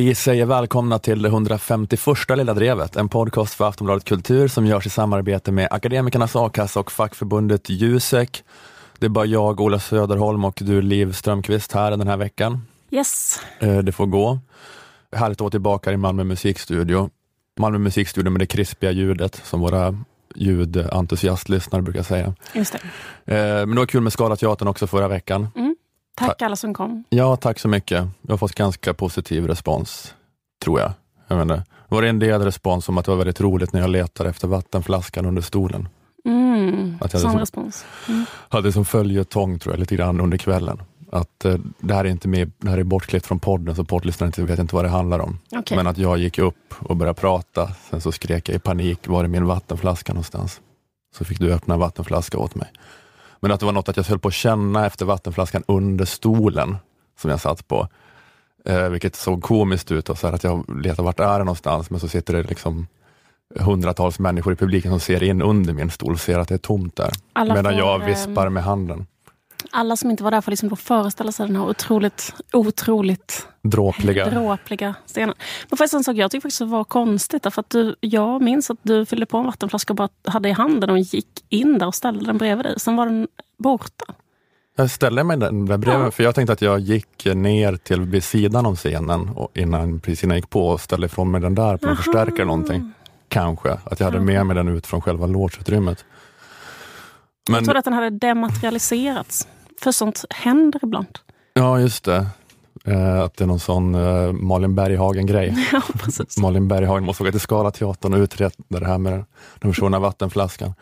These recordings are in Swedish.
Vi säger välkomna till det 151 Lilla Drevet, en podcast för Aftonbladet Kultur som görs i samarbete med Akademikernas A-kassa och fackförbundet Jusek. Det är bara jag, Ola Söderholm och du Liv Strömqvist här den här veckan. Yes. Eh, Det får gå. Härligt att vara tillbaka i Malmö musikstudio. Malmö musikstudio med det krispiga ljudet som våra ljudentusiastlyssnare brukar säga. Just det. Eh, Men det var kul med Skala teatern också förra veckan. Tack alla som kom. Ja, tack så mycket. Jag har fått ganska positiv respons, tror jag. jag menar, det var en del respons om att det var väldigt roligt när jag letade efter vattenflaskan under stolen. Mm. Att jag Sån liksom- respons. Mm. Hade som följetong tror jag, lite grann under kvällen. Att eh, det här är inte med, det här är bortklippt från podden, så poddlyssnarna inte vet inte vad det handlar om. Okej. Men att jag gick upp och började prata, sen så skrek jag i panik, var är min vattenflaska någonstans? Så fick du öppna en vattenflaska åt mig. Men att det var något att jag höll på att känna efter vattenflaskan under stolen som jag satt på. Eh, vilket såg komiskt ut och så att jag letar vart är det någonstans, men så sitter det liksom hundratals människor i publiken som ser in under min stol och ser att det är tomt där. Alla Medan får, jag ehm, vispar med handen. Alla som inte var där får liksom då föreställa sig den här otroligt, otroligt Dråpliga. dråpliga scenen. Men faktiskt en sak jag tycker faktiskt det var konstigt. Därför att du, jag minns att du fyllde på en vattenflaska och bara hade i handen och gick in där och ställde den bredvid dig. Sen var den borta. Jag ställde mig den där bredvid, Ja. för jag tänkte att jag gick ner till vid sidan om scenen och innan, precis innan jag gick på och ställde ifrån mig den där på en förstärkare eller någonting. Kanske, att jag hade med mig den ut från själva logeutrymmet. Jag Men, trodde att den hade dematerialiserats. För sånt händer ibland. ja just det. Eh, att det är någon sån eh, Malin Berghagen-grej. Ja. Malin Berghagen måste åka till Scalateatern och utreda det här med den försvunna vattenflaskan.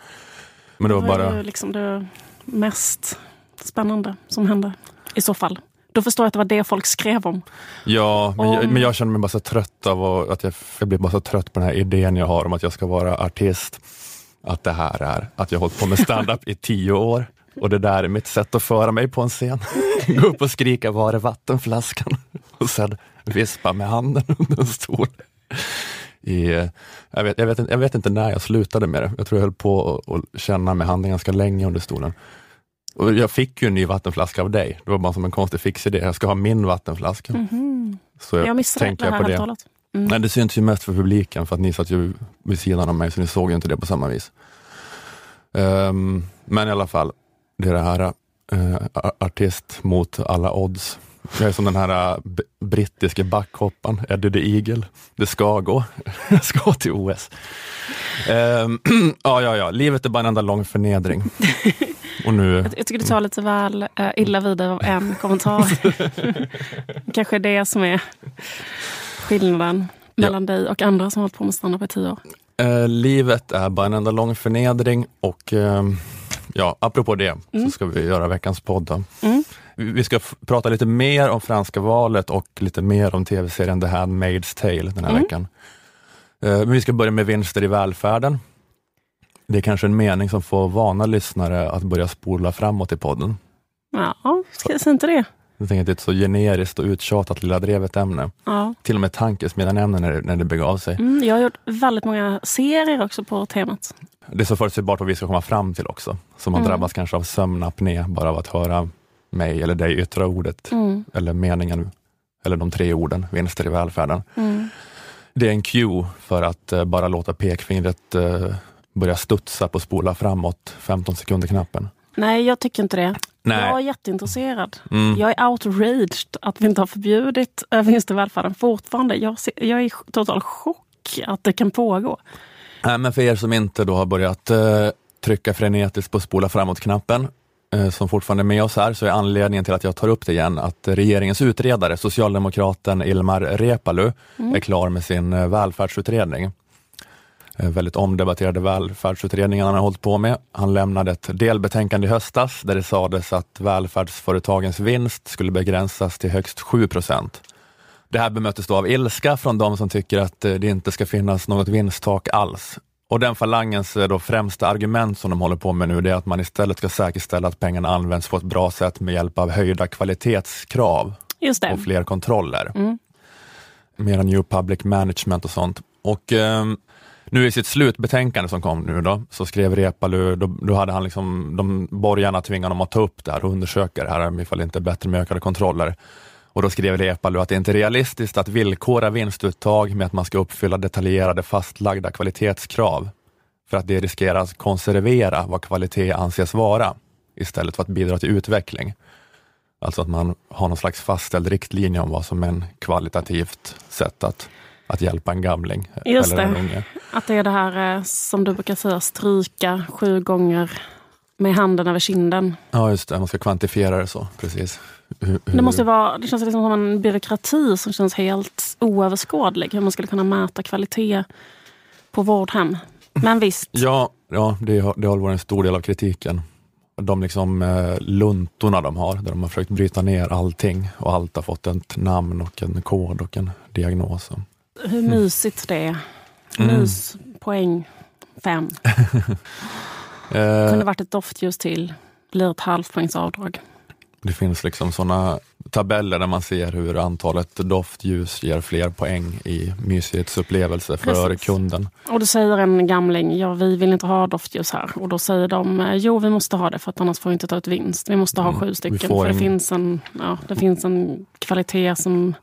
Men det var Det var bara... ju liksom det mest spännande som hände i så fall. Då förstår jag att det var det folk skrev om. Ja, men, jag, Om- men jag känner mig bara så trött av att, att jag, jag blir bara så trött på den här idén jag har om att jag ska vara artist. Att det här är, att jag har hållit på med stand-up i tio år och det där är mitt sätt att föra mig på en scen. Gå upp och skrika var är vattenflaskan? Och sen vispa med handen under en stol. I, jag, vet, jag, vet, inte- jag vet inte när jag slutade med det. Jag tror jag höll på att känna med handen ganska länge under stolen. Och jag fick ju en ny vattenflaska av dig. Det var bara som en konstig fixidé. Jag ska ha min vattenflaska. Mhm. Så jag, Jag missade tänker det här på det. hållet. Mm. Nej, det syns ju mest för publiken för att ni satt ju vid sidan av mig så ni såg ju inte det på samma vis. Ehm, men i alla fall, det är det här uh, artist mot alla odds. Jag är som den här uh, brittiske backhopparen, Eddie the Eagle. Det ska gå. Jag ska till OS. Ehm, ja, ja, ja, livet är bara en enda lång förnedring. Och nu, Jag, tycker du tar lite väl eh, illa vid dig av en kommentar. Kanske det som är skillnaden mellan dig och andra som har hållit på med standup i tio år. Eh, livet är bara en enda lång förnedring och ehm, ja, apropå det så ska vi göra veckans podd. Mm. Vi ska prata lite mer om franska valet och lite mer om tv-serien The Handmaid's Tale den här Mm. veckan. Eh, men vi ska börja med vinster i välfärden. Det är kanske en mening som får vana lyssnare att börja spola framåt i podden. Ja, ska jag säga inte det? Jag tänker att det är ett så generiskt och uttjatat Lilla Drevet-ämne. Ja. Till och med tankesmedjan-ämne när, när det begav sig. Mm, jag har gjort väldigt många serier också på temat. Det är så förutsägbart vad vi ska komma fram till också. Som har Mm. drabbats kanske av sömnapné bara av att höra mig eller dig yttra ordet Mm, eller meningen eller de tre orden, vinster i välfärden. mm. Det är en cue för att eh, bara låta pekfingret eh, börja studsa på spola framåt 15 sekunder-knappen. Nej, jag tycker inte det. Nej. Jag är jätteintresserad. Mm. Jag är outraged att vi inte har förbjudit vinst i välfärden fortfarande. Jag, ser, jag är i total chock att det kan pågå. Nej, men för er som inte då har börjat eh, trycka frenetiskt på spola framåt-knappen, eh, som fortfarande är med oss här, så är anledningen till att jag tar upp det igen att regeringens utredare, socialdemokraten Ilmar Reepalu, är klar med sin eh, välfärdsutredning. Eh, Väldigt omdebatterade välfärdsutredningen han har hållit på med. Han lämnade ett delbetänkande i höstas där det sades att välfärdsföretagens vinst skulle begränsas till högst 7 procent. Det här bemöttes då av ilska från de som tycker att eh, det inte ska finnas något vinsttak alls. Och den falangens eh, då främsta argument som de håller på med nu, är att man istället ska säkerställa att pengarna används på ett bra sätt med hjälp av höjda kvalitetskrav och fler kontroller. Mm. Mera new public management och sånt. Och ehm, nu i sitt slutbetänkande som kom nu då, så skrev Reepalu, då, då hade han liksom, de borgarna tvingade honom att ta upp det här och undersöka det här, ifall det inte är bättre med ökade kontroller. Och då skrev Reepalu att det inte är realistiskt att villkora vinstuttag med att man ska uppfylla detaljerade fastlagda kvalitetskrav för att det riskerar att konservera vad kvalitet anses vara istället för att bidra till utveckling. Alltså att man har någon slags fastställd riktlinje om vad som är en kvalitativt sätt att, att hjälpa en gamling Just eller en det. unge. Att det är det här eh, som du brukar säga, stryka sju gånger med handen över kinden. Ja, just det. Man ska kvantifiera det så. Precis. Hur, Det, måste vara, det känns liksom som en byråkrati som känns helt oöverskådlig. Hur man skulle kunna mäta kvalitet på vårdhem. Men visst, Ja, ja det, har, det har varit en stor del av kritiken. De liksom eh, luntorna de har, där de har försökt bryta ner allting och allt har fått ett namn och en kod och en diagnos. Hur mysigt det är. Mm. Myspoäng fem. Eh, Kunde varit ett doftljus till. Blir ett halvpoängs avdrag. det finns liksom sådana tabeller där man ser hur antalet doftljus ger fler poäng i mysighetsupplevelse för Precis. kunden. Och då säger en gamling, ja vi vill inte ha doftljus här. Och då säger de, eh, jo vi måste ha det för att annars får vi inte ta ut vinst. Vi måste ha Mm, sju stycken. För det en- finns, en, ja, det finns en kvalitet som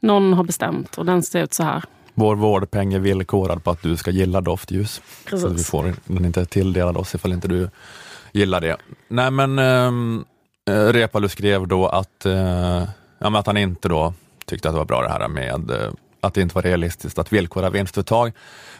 någon har bestämt och den ser ut så här. Vår vårdpeng är villkorad på att du ska gilla doftljus. Så vi Precis. får den inte tilldelad oss ifall inte du gillar det. Nej men um, Reepalu skrev då att, eh, ja, att han inte då tyckte att det var bra det här med eh, att det inte var realistiskt att villkora vinstuttag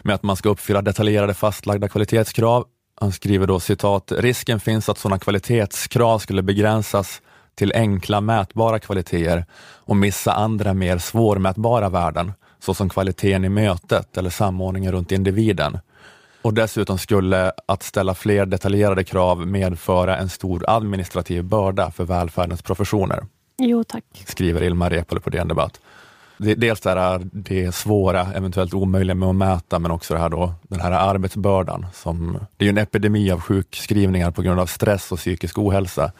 med att man ska uppfylla detaljerade fastlagda kvalitetskrav. Han skriver då citat, risken finns att sådana kvalitetskrav skulle begränsas till enkla mätbara kvaliteter och missa andra mer svårmätbara värden, såsom kvaliteten i mötet eller samordningen runt individen. Och dessutom skulle att ställa fler detaljerade krav medföra en stor administrativ börda för välfärdens professioner, Jo tack. skriver Ilmar Reepalu på DN Debatt. Dels det, här, det svåra, eventuellt omöjliga med att mäta, men också det här då, den här arbetsbördan. Som, det är ju en epidemi av sjukskrivningar på grund av stress och psykisk ohälsa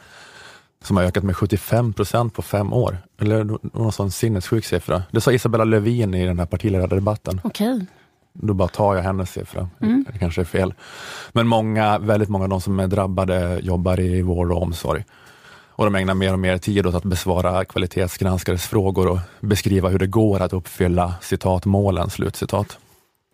som har ökat med 75 procent på fem år. Eller någon sån sinnessjuk siffra. Det sa Isabella Lövin i den här partiledardebatten. Okej. Då bara tar jag hennes siffra. Mm. Det kanske är fel. Men många, väldigt många av de som är drabbade jobbar i vård och omsorg. Och de ägnar mer och mer tid åt att besvara kvalitetsgranskares frågor och beskriva hur det går att uppfylla citatmålen. Slutcitat.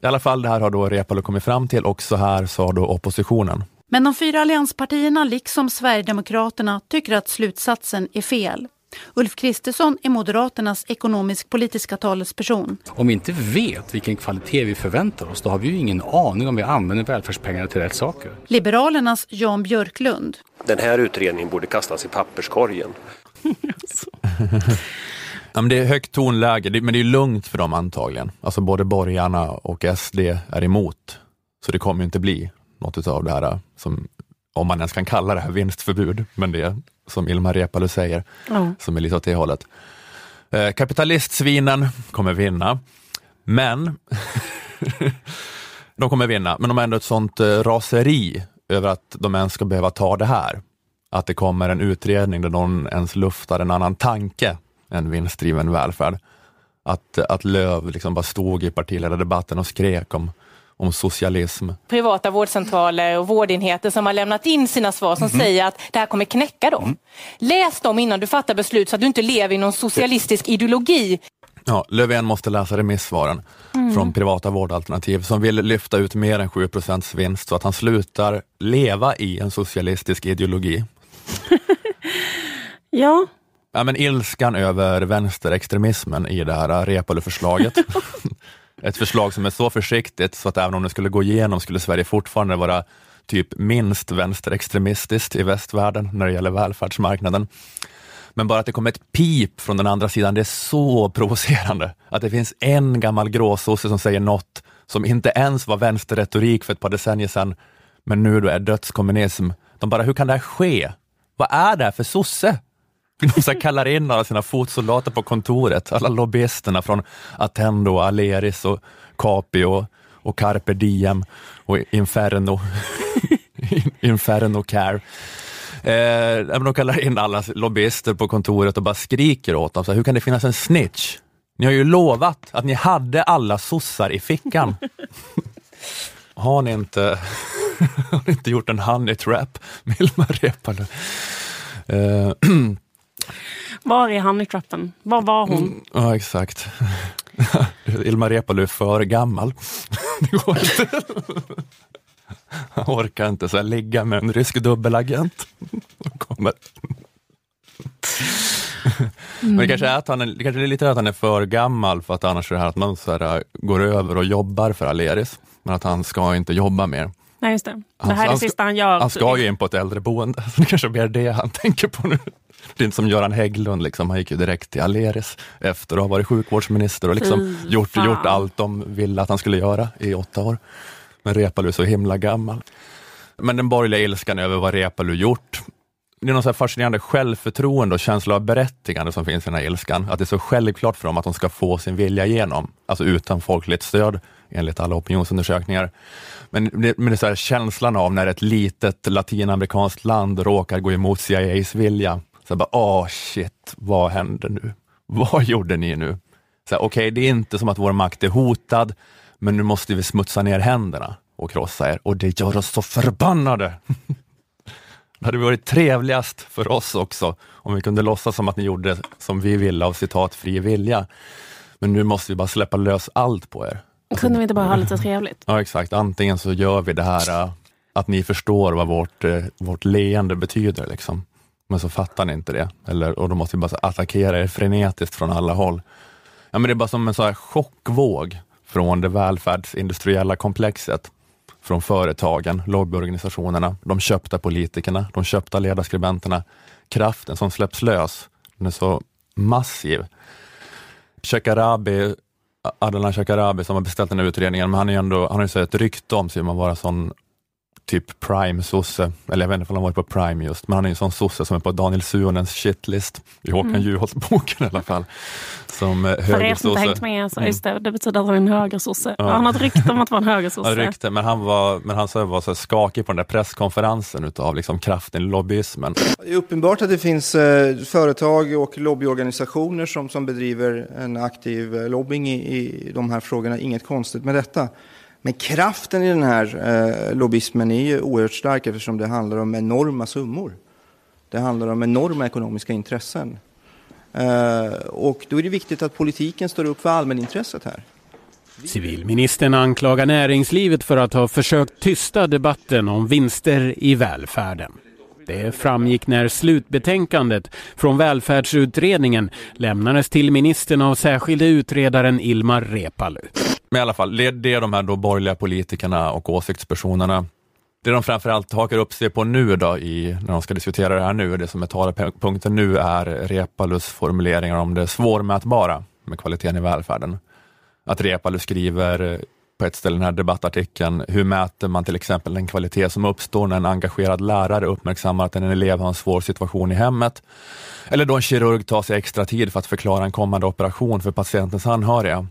I alla fall, det här har då Reepalu kommit fram till och så här sa då oppositionen. Men de fyra allianspartierna, liksom Sverigedemokraterna, tycker att slutsatsen är fel. Ulf Kristersson är Moderaternas ekonomisk-politiska talesperson. Om vi inte vet vilken kvalitet vi förväntar oss, då har vi ju ingen aning om vi använder välfärdspengarna till rätt saker. Liberalernas Jan Björklund. Den här utredningen borde kastas i papperskorgen. Ja, men det är högt tonläge, men det är lugnt för dem antagligen. Alltså både borgarna och SD är emot. Så det kommer ju inte bli något av det här, som, om man ens kan kalla det här vinstförbud, men det som Ilmar Reepalu säger, Ja. som är lite åt det hållet. Eh, kapitalistsvinen kommer vinna, men de kommer vinna, men de har ändå ett sånt eh, raseri över att de ens ska behöva ta det här. Att det kommer en utredning där någon ens luftar en annan tanke än vinstdriven välfärd. Att, att Löv liksom bara stod i partiledardebatten och skrek om, om socialism. privata vårdcentraler och vårdenheter som har lämnat in sina svar som säger att det här kommer knäcka dem. Läs dem innan du fattar beslut så att du inte lever i någon socialistisk ideologi. Ja, Löfven måste läsa remissvaren från privata vårdalternativ som vill lyfta ut mer än 7 vinst så att han slutar leva i en socialistisk ideologi. ja, Ja, men ilskan över vänsterextremismen i det här Reepalu-förslaget. Ett förslag som är så försiktigt så att även om det skulle gå igenom skulle Sverige fortfarande vara typ minst vänsterextremistiskt i västvärlden när det gäller välfärdsmarknaden. Men bara att det kommer ett pip från den andra sidan, det är så provocerande. Att det finns en gammal gråsosse som säger något som inte ens var vänsterretorik för ett par decennier sedan, men nu då är dödskommunism. De bara, hur kan det här ske? Vad är det här för sosse? De så kallar in alla sina fotsoldater på kontoret, alla lobbyisterna från Attendo, Aleris och Capio och Carpe Diem och Inferno, Inferno Care. Eh, de kallar in alla lobbyister på kontoret och bara skriker åt dem, så här, hur kan det finnas en snitch? Ni har ju lovat att ni hade alla sossar i fickan. har ni inte, har ni inte gjort en honey trap med Ilmar Reepalu? Eh, Var är honey trappen? Var var hon? Mm, ja, exakt. Ilmar Reepalu är för gammal. Det går inte. Han orkar inte så här, ligga med en rysk dubbelagent. Kommer. Men det kanske, är att han är, det kanske är lite att han är för gammal för att annars är det här att man så här, äh, går över och jobbar för Aleris. Men att han ska inte jobba mer. Nej, just det. Det här är det sista han gör. Han ska ju in på ett äldreboende, så det kanske är det han tänker på nu. Det är inte som Göran Hägglund, liksom. han gick ju direkt till Aleris efter att ha varit sjukvårdsminister och liksom gjort, gjort allt de ville att han skulle göra i åtta år. Men Reepalu är så himla gammal. Men den borgerliga ilskan över vad Reepalu gjort, det är någon så fascinerande självförtroende och känsla av berättigande som finns i den här ilskan. Att det är så självklart för dem att de ska få sin vilja igenom, alltså utan folkligt stöd enligt alla opinionsundersökningar. Men det, men det är så känslan av när ett litet latinamerikanskt land råkar gå emot CIAs vilja. Så bara, åh shit, vad hände nu? Vad gjorde ni nu? Okej, okay, det är inte som att vår makt är hotad, men nu måste vi smutsa ner händerna och krossa er och det gör oss så förbannade. Det hade varit trevligast för oss också om vi kunde låtsas som att ni gjorde som vi ville av citat fri vilja. Men nu måste vi bara släppa lös allt på er. Kunde vi inte bara ha lite trevligt? Ja exakt, antingen så gör vi det här äh, att ni förstår vad vårt, äh, vårt leende betyder. Liksom. Men så fattar ni inte det. Eller, och då måste vi bara attackera er frenetiskt från alla håll. Ja, men det är bara som en så här chockvåg från det välfärdsindustriella komplexet från företagen, lobbyorganisationerna, de köpta politikerna, de köpta ledarskribenterna. Kraften som släpps lös, den är så massiv. Shekarabi, Adnan Shekarabi som har beställt den här utredningen, men han, är ändå, han har ju så ett rykte om sig om att vara sån typ prime-sosse, eller jag vet inte om han varit på prime just, men han är en sån sosse som är på Daniel Suhonens shitlist i Håkan mm. Juholts-boken i alla fall. Som eh, För er som inte hängt med, så just det, det betyder att han är en högersosse. Ja. Han har ett rykte om att vara en högersosse. Ja, rykte, men han var, men han var så skakig på den där presskonferensen utav liksom kraften i lobbyismen. Det är uppenbart att det finns eh, företag och lobbyorganisationer som, som bedriver en aktiv eh, lobbying i, i de här frågorna. Inget konstigt med detta. Men kraften i den här eh, lobbyismen är ju oerhört stark eftersom det handlar om enorma summor. Det handlar om enorma ekonomiska intressen. Eh, och då är det viktigt att politiken står upp för allmänintresset här. Civilministern anklagar näringslivet för att ha försökt tysta debatten om vinster i välfärden. Det framgick när slutbetänkandet från välfärdsutredningen lämnades till ministern av särskilde utredaren Ilmar Reepalu. Men i alla fall, det, det är de här då borgerliga politikerna och åsiktspersonerna. Det de framförallt hakar upp sig på nu då i, när de ska diskutera det här nu, det som är talepunkten nu är Repalus formuleringar om det svårmätbara med kvaliteten i välfärden. Att Repalus skriver på ett ställe i den här debattartikeln, hur mäter man till exempel den kvalitet som uppstår när en engagerad lärare uppmärksammar att en elev har en svår situation i hemmet? Eller då en kirurg tar sig extra tid för att förklara en kommande operation för patientens anhöriga.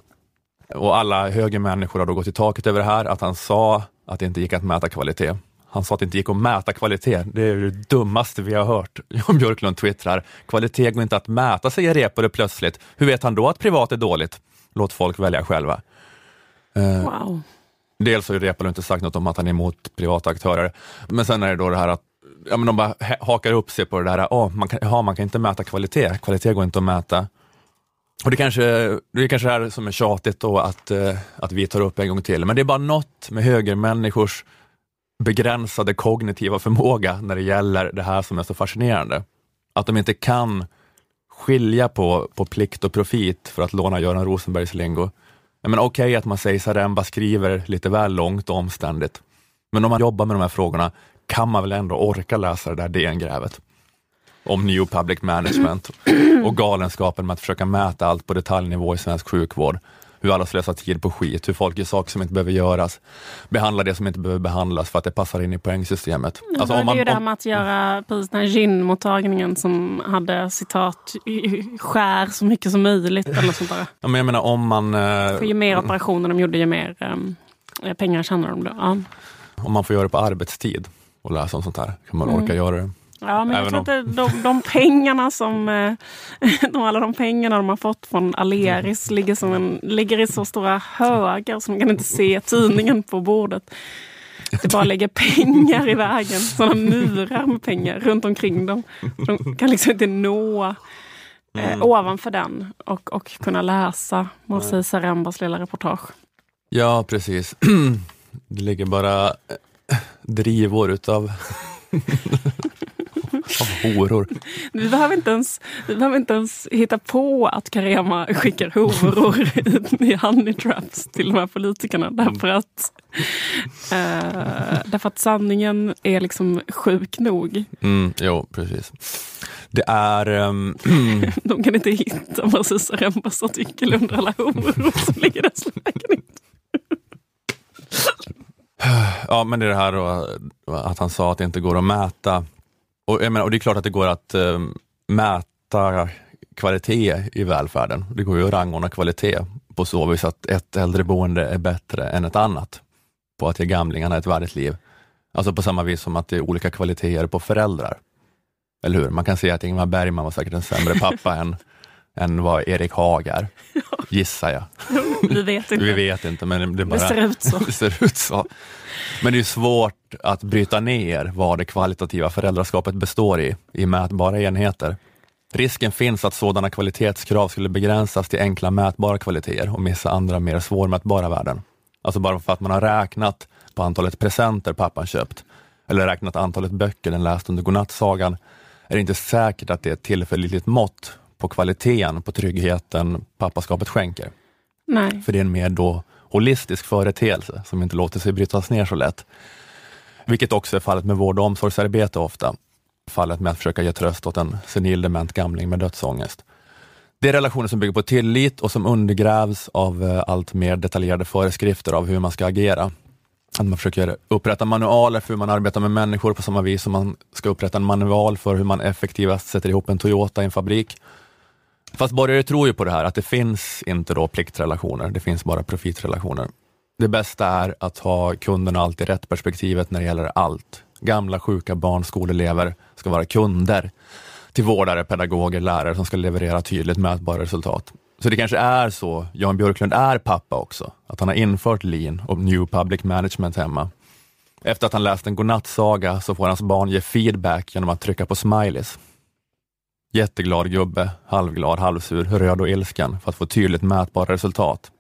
Och alla högermänniskor har då gått i taket över det här, att han sa att det inte gick att mäta kvalitet. Han sa att det inte gick att mäta kvalitet. Det är det dummaste vi har hört. Jan Björklund twittrar, kvalitet går inte att mäta, säger Repare plötsligt. Hur vet han då att privat är dåligt? Låt folk välja själva. Eh, wow. Dels har ju Reepalu inte sagt något om att han är emot privata aktörer, men sen är det då det här att ja, men de bara hakar upp sig på det där, oh, man, kan, ja, man kan inte mäta kvalitet, kvalitet går inte att mäta. Och det kanske, det är kanske är som är tjatigt då att, eh, att vi tar upp en gång till, men det är bara något med högermänniskors begränsade kognitiva förmåga när det gäller det här som är så fascinerande. Att de inte kan skilja på, på plikt och profit, för att låna Göran Rosenbergs lingo. Okej okay, att man säger Saremba skriver lite väl långt och omständigt, men om man jobbar med de här frågorna kan man väl ändå orka läsa det där DN-grävet om New Public Management och galenskapen med att försöka mäta allt på detaljnivå i svensk sjukvård. Hur alla slösar tid på skit, hur folk gör saker som inte behöver göras, behandlar det som inte behöver behandlas för att det passar in i poängsystemet. Alltså, om man, det är ju det här med att göra precis den här gynmottagningen som hade citat skär så mycket som möjligt eller sånt där. Ja, men jag menar om man... Eh, för ju mer operationer de gjorde, ju mer eh, pengar tjänar de då. Ja. Om man får göra det på arbetstid och läsa om sånt här, kan man orka mm. göra det. Ja, men jag tror att de, de pengarna som, eh, de, alla de pengarna de har fått från Aleris ligger, som en, ligger i så stora högar som man kan inte se tidningen på bordet. Det bara lägger pengar i vägen, sådana murar med pengar runt omkring dem. De kan liksom inte nå mm. eh, ovanför den och, och kunna läsa Mosei Sarembas lilla reportage. Ja, precis. Det ligger bara eh, drivor utav av horor. Vi behöver, inte ens, vi behöver inte ens hitta på att Carema skickar horor i honey traps till de här politikerna. Därför att, eh, därför att sanningen är liksom sjuk nog. Mm, jo, precis. Det är... Um, de kan inte hitta precis Rembas artikel under alla horor som ligger i deras lägenhet. Ja, men det är det här då, att han sa att det inte går att mäta. Och, jag menar, och det är klart att det går att uh, mäta kvalitet i välfärden. Det går ju att rangordna kvalitet på så vis att ett äldreboende är bättre än ett annat på att ge gamlingarna ett värdigt liv. Alltså på samma vis som att det är olika kvaliteter på föräldrar. Eller hur? Man kan säga att Ingmar Bergman var säkert en sämre pappa än, än vad Erik Haag är. Gissar jag. Vi vet inte. Vi vet inte, men det, bara, det ser ut så. det ser ut så. Men det är svårt att bryta ner vad det kvalitativa föräldraskapet består i, i mätbara enheter. Risken finns att sådana kvalitetskrav skulle begränsas till enkla mätbara kvaliteter och missa andra mer svårmätbara värden. Alltså bara för att man har räknat på antalet presenter pappan köpt, eller räknat antalet böcker den läst under godnattsagan, är det inte säkert att det är ett tillförlitligt mått på kvaliteten på tryggheten pappaskapet skänker. Nej. För det är en mer då holistisk företeelse som inte låter sig brytas ner så lätt. Vilket också är fallet med vård och omsorgsarbete ofta. Fallet med att försöka ge tröst åt en senil dement gamling med dödsångest. Det är relationer som bygger på tillit och som undergrävs av eh, allt mer detaljerade föreskrifter av hur man ska agera. Att man försöker upprätta manualer för hur man arbetar med människor på samma vis som man ska upprätta en manual för hur man effektivast sätter ihop en Toyota i en fabrik. Fast borgare tror ju på det här, att det finns inte då pliktrelationer, det finns bara profitrelationer. Det bästa är att ha kunderna alltid rätt perspektivet när det gäller allt. Gamla, sjuka barn, skolelever ska vara kunder till vårdare, pedagoger, lärare som ska leverera tydligt mätbara resultat. Så det kanske är så Jan Björklund är pappa också, att han har infört lean och new public management hemma. Efter att han läst en godnattsaga så får hans barn ge feedback genom att trycka på smileys. Jätteglad gubbe, halvglad, halvsur, röd och ilsken för att få tydligt mätbara resultat.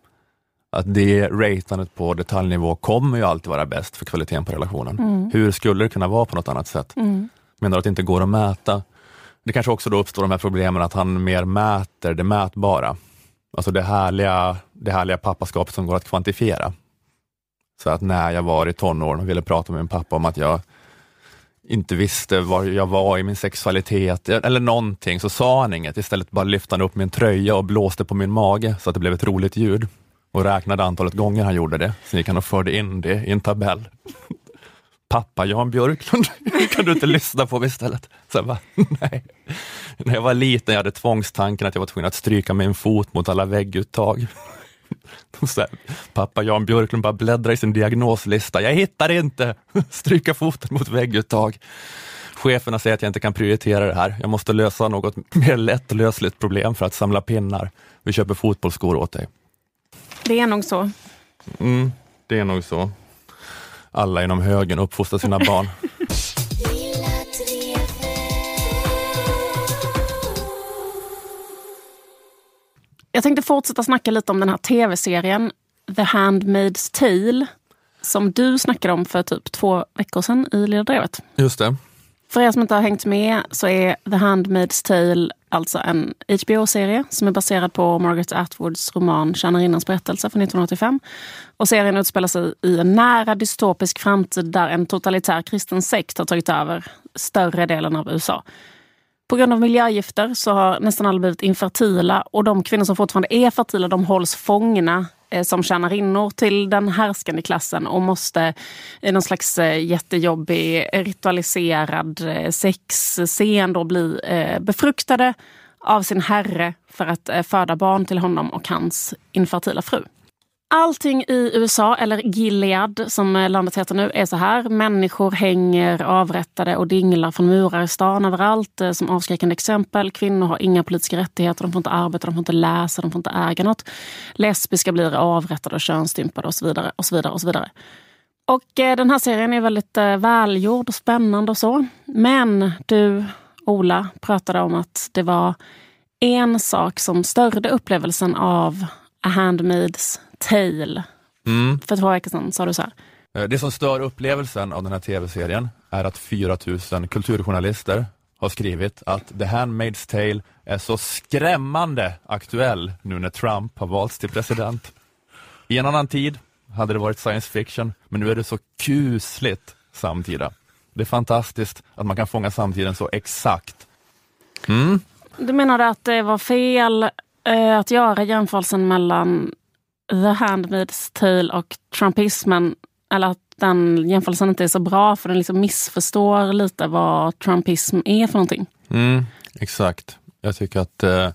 Att det ratandet på detaljnivå kommer ju alltid vara bäst för kvaliteten på relationen. Mm. Hur skulle det kunna vara på något annat sätt? Mm. Menar att det inte går att mäta? Det kanske också då uppstår de här problemen att han mer mäter det mätbara. Alltså det härliga, det härliga pappaskapet som går att kvantifiera. Så att när jag var i tonåren och ville prata med min pappa om att jag inte visste var jag var i min sexualitet eller någonting, så sa han inget. Istället bara lyfte han upp min tröja och blåste på min mage så att det blev ett roligt ljud och räknade antalet gånger han gjorde det. Sen gick han och förde in det i en tabell. Pappa Jan Björklund, kan du inte lyssna på mig istället? Så jag bara, nej. När jag var liten jag hade tvångstanken att jag var tvungen att stryka min fot mot alla vägguttag. Här, pappa Jan Björklund bara bläddrar i sin diagnoslista. Jag hittar inte! Stryka foten mot vägguttag. Cheferna säger att jag inte kan prioritera det här. Jag måste lösa något mer lättlösligt problem för att samla pinnar. Vi köper fotbollsskor åt dig. Det är nog så. Mm, det är nog så. Alla inom högen uppfostrar sina barn. Jag tänkte fortsätta snacka lite om den här tv-serien The Handmaid's Tale som du snackade om för typ två veckor sedan i Lilla Drevet. Just det. För er som inte har hängt med så är The Handmaid's Tale alltså en HBO-serie som är baserad på Margaret Atwoods roman Tjänarinnans berättelse från 1985. Och serien utspelar sig i en nära dystopisk framtid där en totalitär kristen sekt har tagit över större delen av USA. På grund av miljögifter så har nästan alla blivit infertila och de kvinnor som fortfarande är fertila de hålls fångna eh, som tjänarinnor till den härskande klassen och måste i någon slags eh, jättejobbig ritualiserad eh, sexscen då bli befruktade av sin herre för att föda barn till honom och hans infertila fru. Allting i USA, eller Gilead som landet heter nu, är så här. Människor hänger avrättade och dinglar från murar i stan överallt eh, som avskräckande exempel. Kvinnor har inga politiska rättigheter, de får inte arbeta, de får inte läsa, de får inte äga något. Lesbiska blir avrättade och könsstympade och så vidare. Och så vidare, och så vidare. Och eh, den här serien är väldigt eh, välgjord och spännande och så. Men du, Ola, pratade om att det var en sak som störde upplevelsen av A Handmaid's Tale. Mm. För två veckor sedan sa du så här. Eh, Det som stör upplevelsen av den här tv-serien är att 4000 kulturjournalister har skrivit att The Handmaid's Tale är så skrämmande aktuell nu när Trump har valts till president. I en annan tid hade det varit science fiction, men nu är det så kusligt samtida. Det är fantastiskt att man kan fånga samtiden så exakt. Mm. Du menade att det var fel eh, att göra jämförelsen mellan The Handmaid's Tale och trumpismen. Eller att den jämförelsen inte är så bra för den liksom missförstår lite vad trumpism är för någonting. Mm, exakt. Jag tycker att, eh,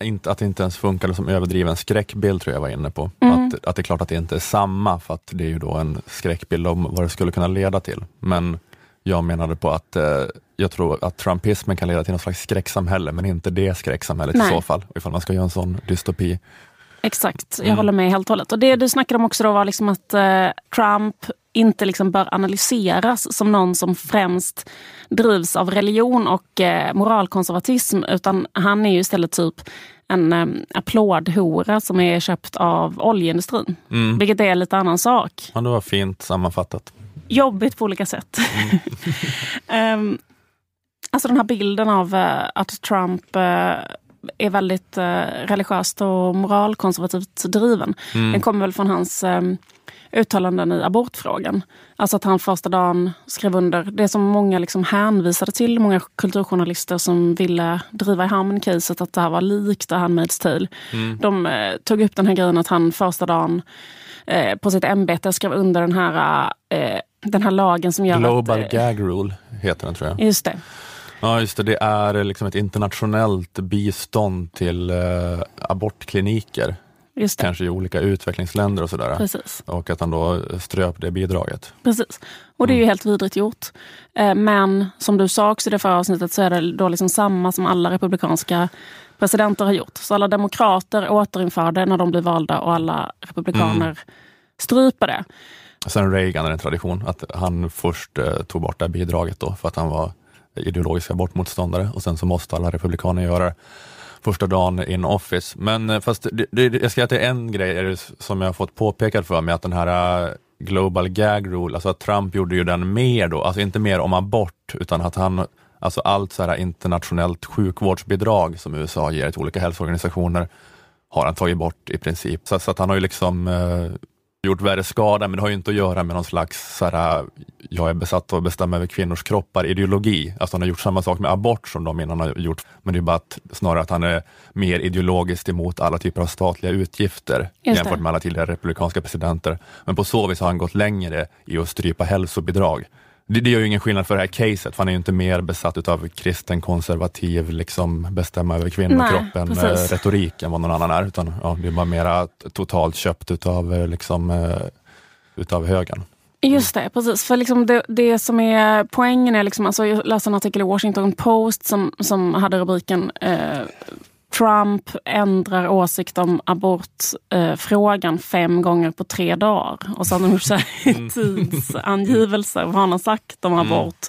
inte, att det inte ens funkade som överdriven skräckbild, tror jag var inne på. Mm. Att, att det är klart att det inte är samma, för att det är ju då en skräckbild om vad det skulle kunna leda till. Men jag menade på att eh, jag tror att trumpismen kan leda till något slags skräcksamhälle, men inte det skräcksamhället Nej. i så fall, ifall man ska göra en sån dystopi. Exakt, jag Mm. håller med helt och hållet. Och det du snackade om också då var liksom att eh, Trump inte liksom bör analyseras som någon som främst drivs av religion och eh, moralkonservatism. Utan han är ju istället typ en eh, applådhora som är köpt av oljeindustrin. Mm. Vilket är en lite annan sak. Ja, det var fint sammanfattat. Jobbigt på olika sätt. Ehm, alltså den här bilden av eh, att Trump eh, är väldigt eh, religiöst och moralkonservativt driven. Mm. Den kommer väl från hans eh, uttalanden i abortfrågan. Alltså att han första dagen skrev under det som många liksom hänvisade till, många kulturjournalister som ville driva i hamn caset att det här var likt A Handmaid's Tale. Mm. De eh, tog upp den här grejen att han första dagen eh, på sitt ämbete skrev under den här, eh, den här lagen som gör Global att... Eh, gag rule heter den tror jag. just det. Ja, just det. Det är liksom ett internationellt bistånd till eh, abortkliniker, kanske i olika utvecklingsländer och sådär. Precis. Och att han då ströp det bidraget. Precis. Och det är ju Mm. helt vidrigt gjort. Eh, Men som du sa också i det förra avsnittet så är det då liksom samma som alla republikanska presidenter har gjort. Så alla demokrater återinför det när de blir valda och alla republikaner Mm. stryper det. Sen Reagan är en tradition att han först eh, tog bort det bidraget då för att han var ideologisk abortmotståndare och sen så måste alla republikaner göra det första dagen in office. Men eh, fast det, det, jag ska säga att det är en grej är det som jag har fått påpekat för mig att den här eh, Global Gag Rule, alltså att Trump gjorde ju den mer då, alltså inte mer om abort utan att han Alltså allt så här internationellt sjukvårdsbidrag som USA ger till olika hälsoorganisationer har han tagit bort i princip. Så, så att han har ju liksom eh, gjort värre skada, men det har ju inte att göra med någon slags så här, jag är besatt av att bestämma över kvinnors kroppar ideologi. Alltså han har gjort samma sak med abort som de innan har gjort, men det är bara att, snarare att han är mer ideologiskt emot alla typer av statliga utgifter jämfört med alla tidigare republikanska presidenter. Men på så vis har han gått längre i att strypa hälsobidrag. Det, det gör ju ingen skillnad för det här caset, för han är ju inte mer besatt av kristen konservativ, liksom bestämma över kvinnokroppen, eh, retorik än vad någon annan är, utan ja, det är bara mera totalt köpt utav, eh, liksom, eh, utav högern. Just det, precis. För liksom det, det som är poängen är, liksom, alltså jag läste en artikel i Washington Post som, som hade rubriken eh, Trump ändrar åsikt om abortfrågan eh, fem gånger på tre dagar. Och så hade de gjort så här tidsangivelser vad han har sagt om abort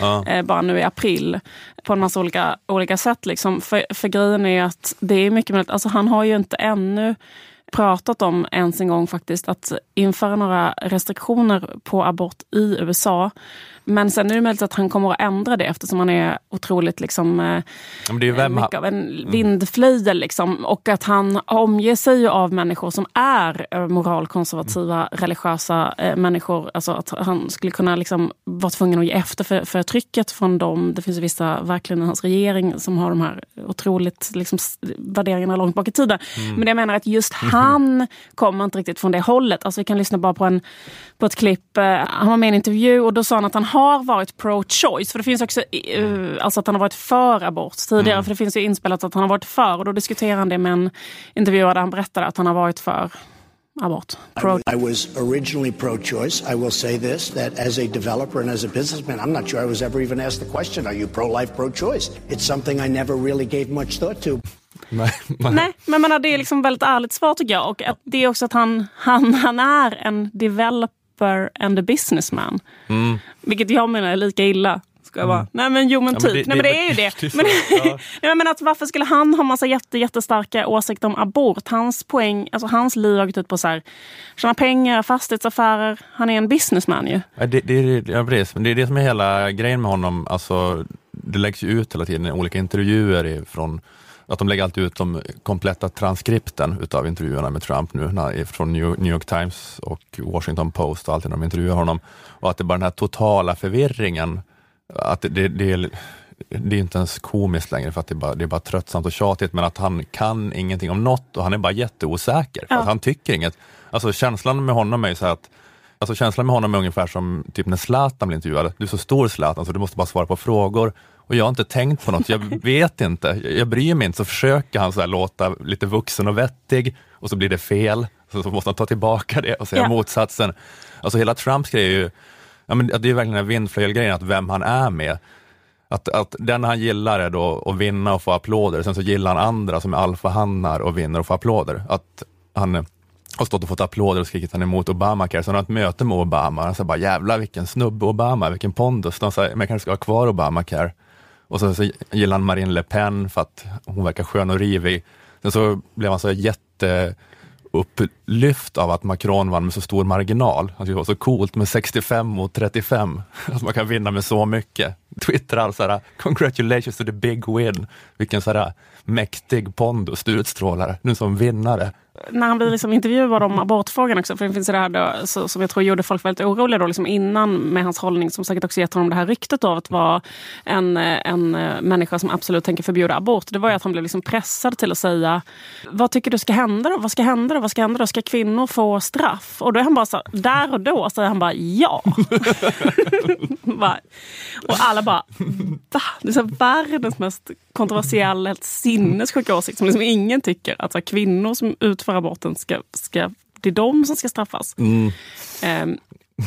Ja. eh, bara nu i april på en massa olika, olika sätt. Liksom. För, för grejen är att det är mycket möjligt, alltså han har ju inte ännu pratat om ens en gång faktiskt att införa några restriktioner på abort i USA. Men sen är det möjligt att han kommer att ändra det eftersom han är otroligt liksom, eh, Men det är vem mycket av en vindflöjel. Liksom. Och att han omger sig av människor som är eh, moralkonservativa, religiösa eh, människor. Alltså att han skulle kunna liksom vara tvungen att ge efter för, för trycket från dem. Det finns vissa verkligen i hans regering som har de här otroligt liksom, värderingarna långt bak i tiden. Men det jag menar att just han kommer inte riktigt från det hållet. Alltså vi kan lyssna bara på, en, på ett klipp. eh, Han var med i en intervju och då sa han att han har varit pro-choice. För det finns också eh, alltså att han har varit för abort tidigare. För det finns ju inspelat att han har varit för. Och då diskuterar han det med en intervjuare där han berättade att han har varit för abort. Pro I was originally pro choice. I will say this that as a developer and as a businessman, I'm not sure I was ever even asked the question Are you pro life, pro choice? It's something I never really gave much thought to. nej, nej. Nej, men menar, det är liksom väldigt ärligt svar tycker jag. Och att det är också att han, han, han är en developer and a businessman. Vilket jag menar är lika illa, Jag bara, nej men jo men Ja, typ. men det- nej men det- är ju det. Men, ja. nej, men att, varför skulle han ha massa jätte, jättestarka åsikter om abort? Hans poäng, alltså hans liv har gått ut på så här, tjäna pengar, fastighetsaffärer. Han är en businessman ju. Ja, det, det, är- ja, precis. Men det är det som är hela grejen med honom. Alltså, det läggs ju ut hela tiden olika intervjuer ifrån att de lägger alltid ut de kompletta transkripten utav intervjuerna med Trump nu, när, från New, York Times och Washington Post och alltid när de intervjuar honom. Och att det är bara den här totala förvirringen, att det, det, det, är, det är inte ens komiskt längre för att det är, bara, det är bara tröttsamt och tjatigt, men att han kan ingenting om något och han är bara jätteosäker. Ja. han tycker inget. Alltså känslan med honom är ju så att Alltså känslan med honom är ungefär som typ när Zlatan blir intervjuad. Du är så stor Zlatan så du måste bara svara på frågor. Och jag har inte tänkt på något, jag vet inte, jag, bryr mig inte. Så försöker han så här låta lite vuxen och vettig och så blir det fel. Så, så måste han ta tillbaka det och säga Ja. motsatsen. Alltså hela Trumps grej är ju, ja, men det är verkligen den här vindflöjelgrejen, att vem han är med. Att, att den han gillar är då att vinna och få applåder, sen så gillar han andra som är alfahannar och vinner och får applåder. Att han har stått och fått applåder och skrikit han är emot Obamacare. Så han har ett möte med Obama och han säger bara jävlar vilken snubbe Obama, vilken pondus. De säger, men jag kanske ska ha kvar Obamacare. Och så, så gillade han Marine Le Pen för att hon verkar skön och rivig. Sen så blev han så jätte upplyft av att Macron vann med så stor marginal. Han tyckte det var så coolt med 65 mot 35, att man kan vinna med så mycket. Twittrar så här, congratulations to the big win. Vilken så här mäktig pondus du utstrålar, nu som vinnare när han blir liksom intervjuad om abortfrågan också, för det finns det här då, så, som jag tror gjorde folk väldigt oroliga då, liksom innan med hans hållning, som säkert också gett honom det här ryktet av att vara en, en eh, människa som absolut tänker förbjuda abort. Det var ju att han blev liksom pressad till att säga, vad tycker du ska hända då? Vad ska hända då? Vad ska hända då? Ska kvinnor få straff? Och då är han bara så, där och då säger han bara ja. Och alla bara, va? Det är så världens mest kontroversiella, helt sinnessjuka åsikt som liksom ingen tycker. Att så här, kvinnor som utför aborten ska, ska, det är de som ska straffas. Ehm,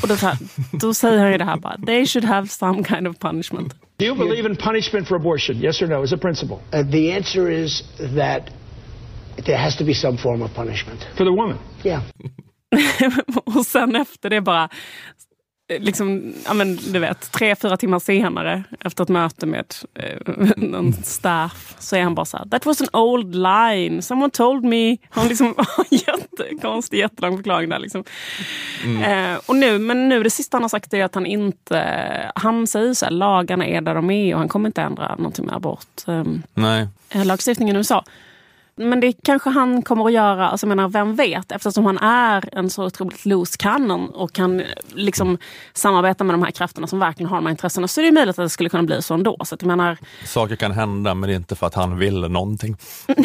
och då, här, då säger han ju det här bara, they should have some kind of punishment. Do you believe in punishment for abortion? Yes or no, as a principle? Uh, the answer is that there has to be some form of punishment. For the woman? Yeah. och sen efter det bara, liksom, ja men du vet, tre, fyra timmar senare efter ett möte med eh, någon staff så är han bara så här, that was an old line, someone told me. Han liksom jättekonstig, jättelång förklaring där. Liksom. Eh, och nu, men nu det sista han har sagt är att han inte, han säger så här, lagarna är där de är och han kommer inte ändra någonting med abort. ehm, Nej. eh, lagstiftningen i USA. Men det kanske han kommer att göra, alltså menar, vem vet? Eftersom han är en så otroligt loose cannon och kan eh, liksom samarbeta med de här krafterna som verkligen har de här intressena så är det möjligt att det skulle kunna bli så ändå. Så att jag menar, Saker kan hända, men det är inte för att han vill någonting.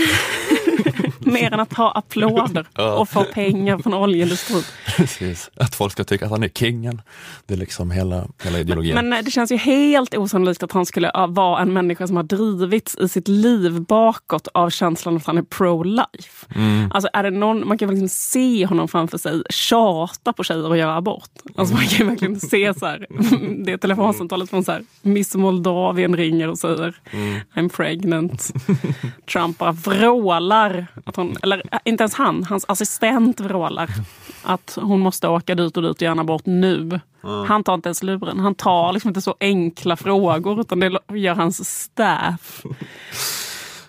mer än att ha applåder Ja. och få pengar från oljeindustrin. Precis. Att folk ska tycka att han är kingen. Det är liksom hela, hela ideologin. Men eh, det känns ju helt osannolikt att han skulle ja, vara en människa som har drivits i sitt liv bakåt av känslan att han är pro-life. Mm. Alltså är det någon, man kan liksom se honom framför sig tjata på tjejer och göra abort. Alltså man kan verkligen se så här, det telefonsamtalet från så här, Miss Moldavien ringer och säger I'm pregnant. Trump bara vrålar, att hon, eller äh, inte ens han, hans assistent vrålar att hon måste åka dit och dit och göra en abort nu. Han tar inte ens luren. Han tar liksom inte så enkla frågor utan det gör hans staff.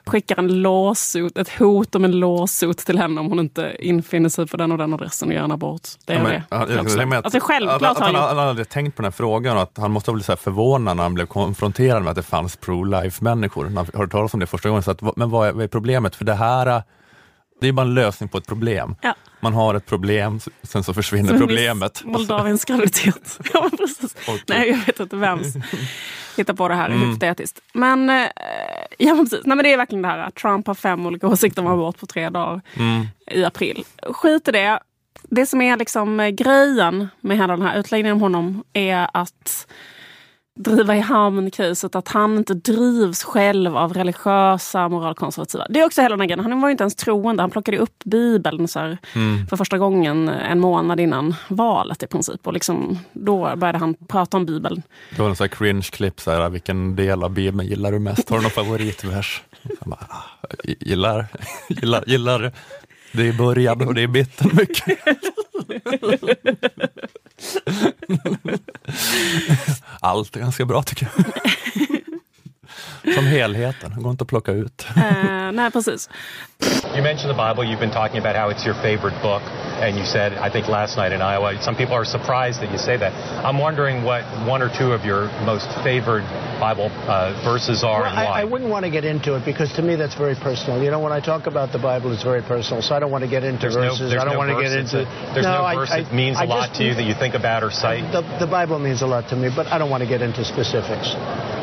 Skickar en lawsuit, ett hot om en lawsuit till henne om hon inte infinner sig på den och den adressen och gör en abort. Det är Ja, men, det. ja, jag att- Alltså självklart att, att har han, han han hade tänkt på den här frågan och att han måste ha blivit så här förvånad när han blev konfronterad med att det fanns pro-life människor. Han hörde talas om det första gången. Så att, men vad är, vad är problemet? För det här det är bara en lösning på ett problem. Ja. Man har ett problem, sen så försvinner Som problemet. Moldaviens graviditet. ja, precis. Och- Nej, jag vet inte vems hittar på det här. Mm. Hypotetiskt. Men, eh, ja, men precis. Nej, men det är verkligen det här att Trump har fem olika åsikter om abort på tre dagar Mm. i april. Skit i det. Det som är liksom eh, grejen med hela den här utläggningen om honom är att driva i hamn caset att han inte drivs själv av religiösa moralkonservativa. Det är också hela den grejen. Han var ju inte ens troende. Han plockade upp Bibeln så här, Mm. för första gången en månad innan valet i princip. Och liksom, då började han prata om Bibeln. Det var en sån här cringe-klipp, så här, vilken del av Bibeln gillar du mest? Har du någon favoritvers? Bara, ah, gillar, gillar, gillar det är början och det är mitten mycket. Allt är ganska bra tycker jag. Som helheten, det går inte att plocka ut. Eh, nej, precis. You mentioned the Bible. You've been talking about how it's your favorite book, and you said, I think last night in Iowa, some people are surprised that you say that. I'm wondering what one or two of your most favored Bible uh, verses are Well, and why. I, I wouldn't want to get into it because to me that's very personal. You know, when I talk about the Bible, it's very personal, so I don't want to get into there's verses. there's I don't no want to get into. a- there's no, I- verse I- that means I a lot just- to you that you think about or cite, The, the Bible means a lot to me, but I don't want to get into specifics.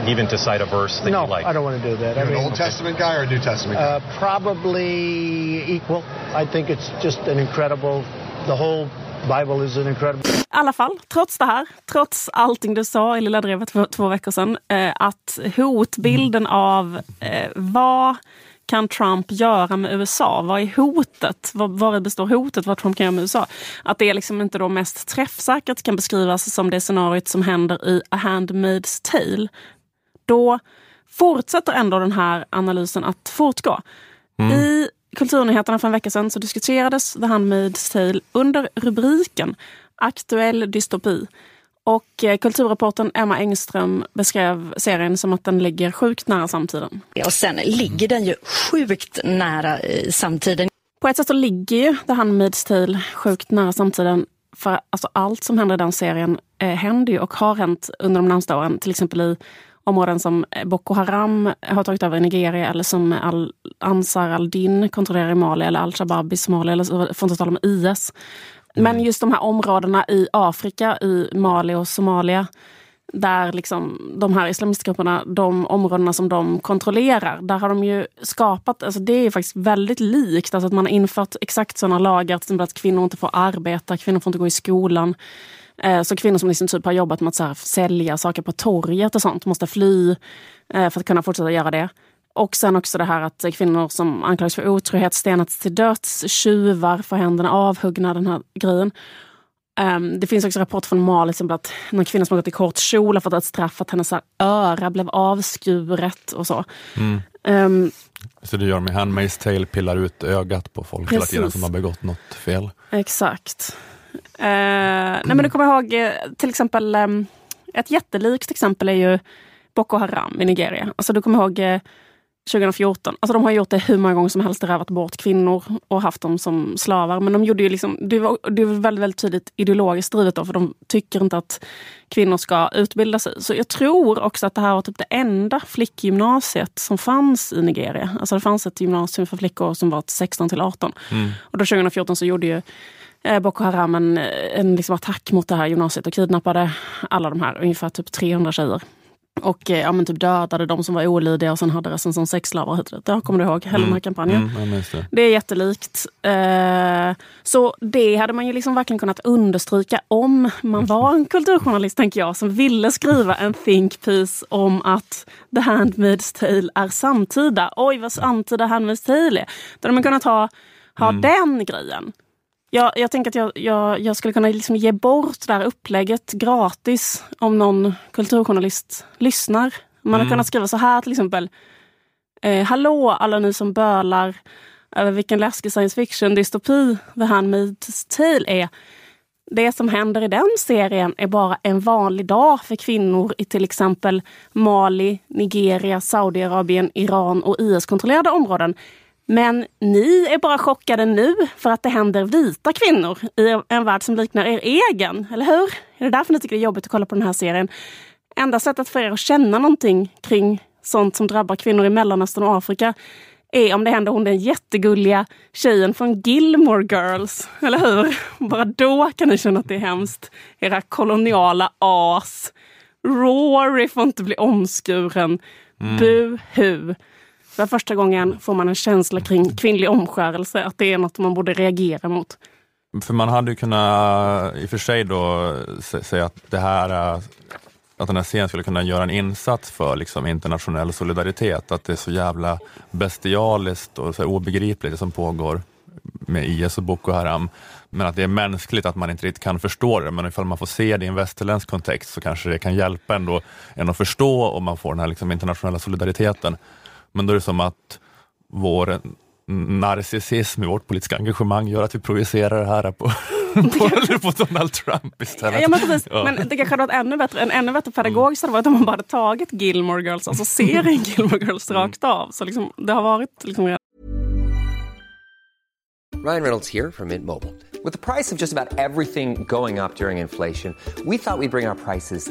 even to cite a verse that no, you like. I don't want to do that. I You're an mean, Old Testament guy or a New Testament guy? Uh, probably equal. I think it's just an incredible. The whole Bible is an incredible. I alla fall, trots det här, trots allting du sa i Lilla Drevet för två veckor sedan, eh, att hotbilden av eh, vad kan Trump göra med USA? Vad är hotet? Vad, vad består hotet? Vad Trump kan göra med USA? Att det liksom inte då mest träffsäkert kan beskrivas som det scenariot som händer i A Handmaid's Tale. Då fortsätter ändå den här analysen att fortgå. I Kulturnyheterna för en vecka sedan så diskuterades The Handmaid's Tale under rubriken Aktuell dystopi. Och eh, kulturreportern Emma Engström beskrev serien som att den ligger sjukt nära samtiden. Och sen ligger den ju sjukt nära i samtiden. På ett sätt så ligger ju The Handmaid's Tale sjukt nära samtiden. För alltså allt som händer i den serien eh, händer ju och har hänt under de närmsta åren. Till exempel i områden som Boko Haram har tagit över i Nigeria eller som al Ansar al-Din kontrollerar i Mali eller al-Shabaab i Somalia eller så- att inte tala om IS. Men just de här områdena i Afrika, i Mali och Somalia där liksom de här islamistgrupperna, de områdena som de kontrollerar, där har de ju skapat, alltså det är faktiskt väldigt likt, alltså att man har infört exakt sådana lagar, till exempel att kvinnor inte får arbeta, kvinnor får inte gå i skolan. Eh, Så kvinnor som liksom typ har jobbat med att här sälja saker på torget och sånt måste fly eh, för att kunna fortsätta göra det. Och sen också det här att kvinnor som anklagas för otrohet stenats till döds, tjuvar får händerna avhuggna, den här grejen. Um, det finns också rapport från Mali, till att någon kvinna som har gått i kort kjol har fått ett straff att hennes här öra blev avskuret och så. Mm. Ehm, Så du gör med Handmaid's Tale, pillar ut ögat på folk hela tiden Precis. som har begått något fel. Exakt. Eh, nej men du kommer ihåg eh, till exempel, ehm, ett jättelikt exempel är ju Boko Haram i Nigeria. Alltså du kommer ihåg eh, 2014. Alltså de har gjort det hur många gånger som helst, rövat bort kvinnor och haft dem som slavar. Men de gjorde ju liksom, det var, det var väldigt, väldigt tydligt ideologiskt drivet då, för de tycker inte att kvinnor ska utbilda sig. Så jag tror också att det här var typ det enda flickgymnasiet som fanns i Nigeria. Alltså det fanns ett gymnasium för flickor som var 16 till 18. Och då 2014 så gjorde ju eh, Boko Haram en, en liksom attack mot det här gymnasiet och kidnappade alla de här, ungefär typ 300 tjejer. Och eh, ja, men typ dödade de som var olydiga och sen hade resten som sexslavar. Ja, kommer du ihåg? Hela den här kampanjen. Mm, det. Det är jättelikt. Eh, så det hade man ju liksom verkligen kunnat understryka om man var en kulturjournalist, tänker jag, som ville skriva en think piece om att The Handmaid's Tale är samtida. Oj, vad samtida Handmaid's Tale är. Då hade man kunnat ha, ha den grejen. Jag, jag tänker att jag, jag, jag skulle kunna liksom ge bort det här upplägget gratis om någon kulturjournalist lyssnar. Man hade Mm. kunnat skriva så här till exempel. Eh, hallå alla ni som bölar över vilken läskig science fiction-dystopi The Handmaid's Tale är. Det som händer i den serien är bara en vanlig dag för kvinnor i till exempel Mali, Nigeria, Saudiarabien, Iran och IS-kontrollerade områden. Men ni är bara chockade nu för att det händer vita kvinnor i en värld som liknar er egen, eller hur? Är det därför ni tycker det är jobbigt att kolla på den här serien? Enda sättet för er att känna någonting kring sånt som drabbar kvinnor i Mellanöstern och Afrika är om det händer hon den jättegulliga tjejen från Gilmore Girls. Eller hur? Bara då kan ni känna att det är hemskt. Era koloniala as. Rory får inte bli omskuren. Mm. Buhu. För första gången får man en känsla kring kvinnlig omskärelse, att det är något man borde reagera mot. För man hade ju kunnat i och för sig då säga att det här att den här scenen skulle kunna göra en insats för liksom internationell solidaritet, att det är så jävla bestialiskt och så här obegripligt det som pågår med IS och Boko Haram. Men att det är mänskligt att man inte riktigt kan förstå det, men ifall man får se det i en västerländsk kontext så kanske det kan hjälpa ändå en att förstå och man får den här liksom internationella solidariteten. Men då är det som att vår narcissism i vårt politiska engagemang gör att vi projicerar det här på, Eller på Donald Trump istället. Ja, men, precis. Ja. men det kanske hade varit ännu bättre. En ännu bättre pedagogiskt hade varit om man bara hade tagit Gilmore Girls, alltså serien Gilmore Girls rakt av. Så liksom, det har varit liksom Ryan Reynolds here from Mint Mobile. With the price of just about everything going up during inflation, we thought we'd bring our prices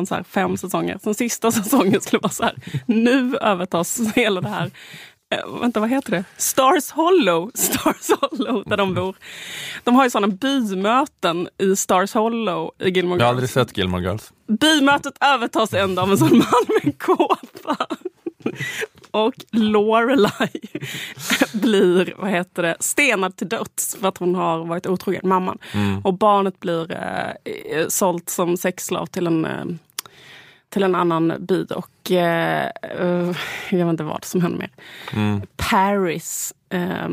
nästan så fem säsonger. Sen sista säsongen skulle vara så här, nu övertas hela det här eh, vänta, vad heter det? Stars Hollow, Stars Hollow där de bor. De har ju sådana bymöten i Stars Hollow i Gilmore Jag har Girls. aldrig sett Gilmore Girls. Bymötet övertas ändå av en sån man med en kåpa. Och Lorelai blir, vad heter det, stenad till döds för att hon har varit otrogen, mamman. Mm. Och barnet blir eh, sålt som sexslav till en, eh, till en annan by. Och eh, eh, jag vet inte vad som händer mer. Mm. Paris eh,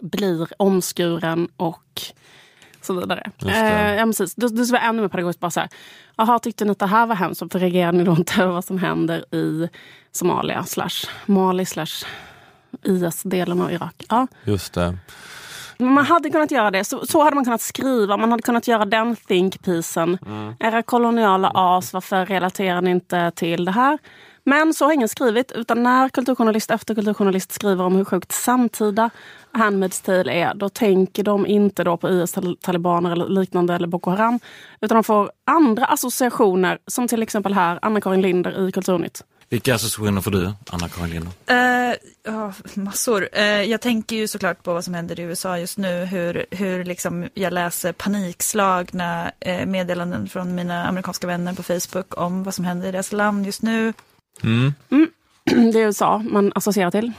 blir omskuren och så vidare. Eh, ja, precis. Det, det skulle vara ännu mer pedagogiskt. Bara så här, Jaha, tyckte ni att det här var hemskt? Varför reagerar ni då inte över vad som händer i Somalia slash Mali slash IS-delen av Irak? Ja. Just det. Man hade kunnat göra det. Så, så hade man kunnat skriva. Man hade kunnat göra den think-piecen. Mm. Era koloniala as, varför relaterar ni inte till det här? Men så har ingen skrivit. Utan när kulturjournalist efter kulturjournalist skriver om hur sjukt samtida Handmaid's Tale är, då tänker de inte då på IS-talibaner eller liknande eller Boko Haram. Utan de får andra associationer, som till exempel här Anna-Karin Linder i Kulturnytt. Vilka associationer får du, Anna-Karin Linder? Eh, ja, massor. Eh, jag tänker ju såklart på vad som händer i USA just nu. Hur, hur liksom jag läser panikslagna eh, meddelanden från mina amerikanska vänner på Facebook om vad som händer i deras land just nu. Mm. Det är USA man associerar till.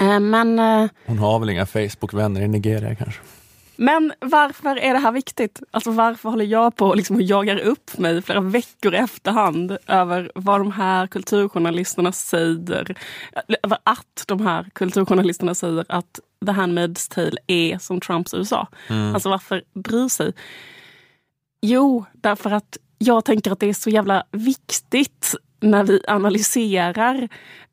Eh, Men, eh, Hon har väl inga Facebook-vänner i Nigeria kanske? men varför är det här viktigt? Alltså varför håller jag på liksom och jagar upp mig flera veckor i efterhand över vad de här kulturjournalisterna säger? Över att de här kulturjournalisterna säger att The Handmaid's Tale är som Trumps USA. Mm. Alltså varför bry sig? Jo, därför att jag tänker att det är så jävla viktigt när vi analyserar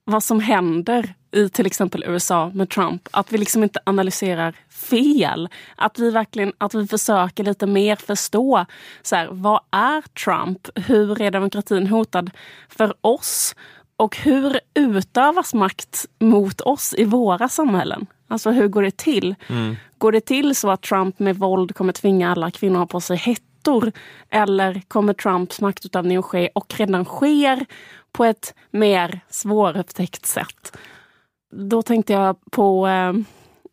vad som händer i till exempel USA med Trump. Att vi liksom inte analyserar fel. Att vi verkligen att vi försöker lite mer förstå så här, vad är Trump? Hur är demokratin hotad för oss? Och hur utövas makt mot oss i våra samhällen? Alltså hur går det till? Mm. Går det till så att Trump med våld kommer tvinga alla kvinnor att ha på sig hettor? Eller kommer Trumps maktutövning att ske och redan sker på ett mer svårupptäckt sätt? Då tänkte jag på eh,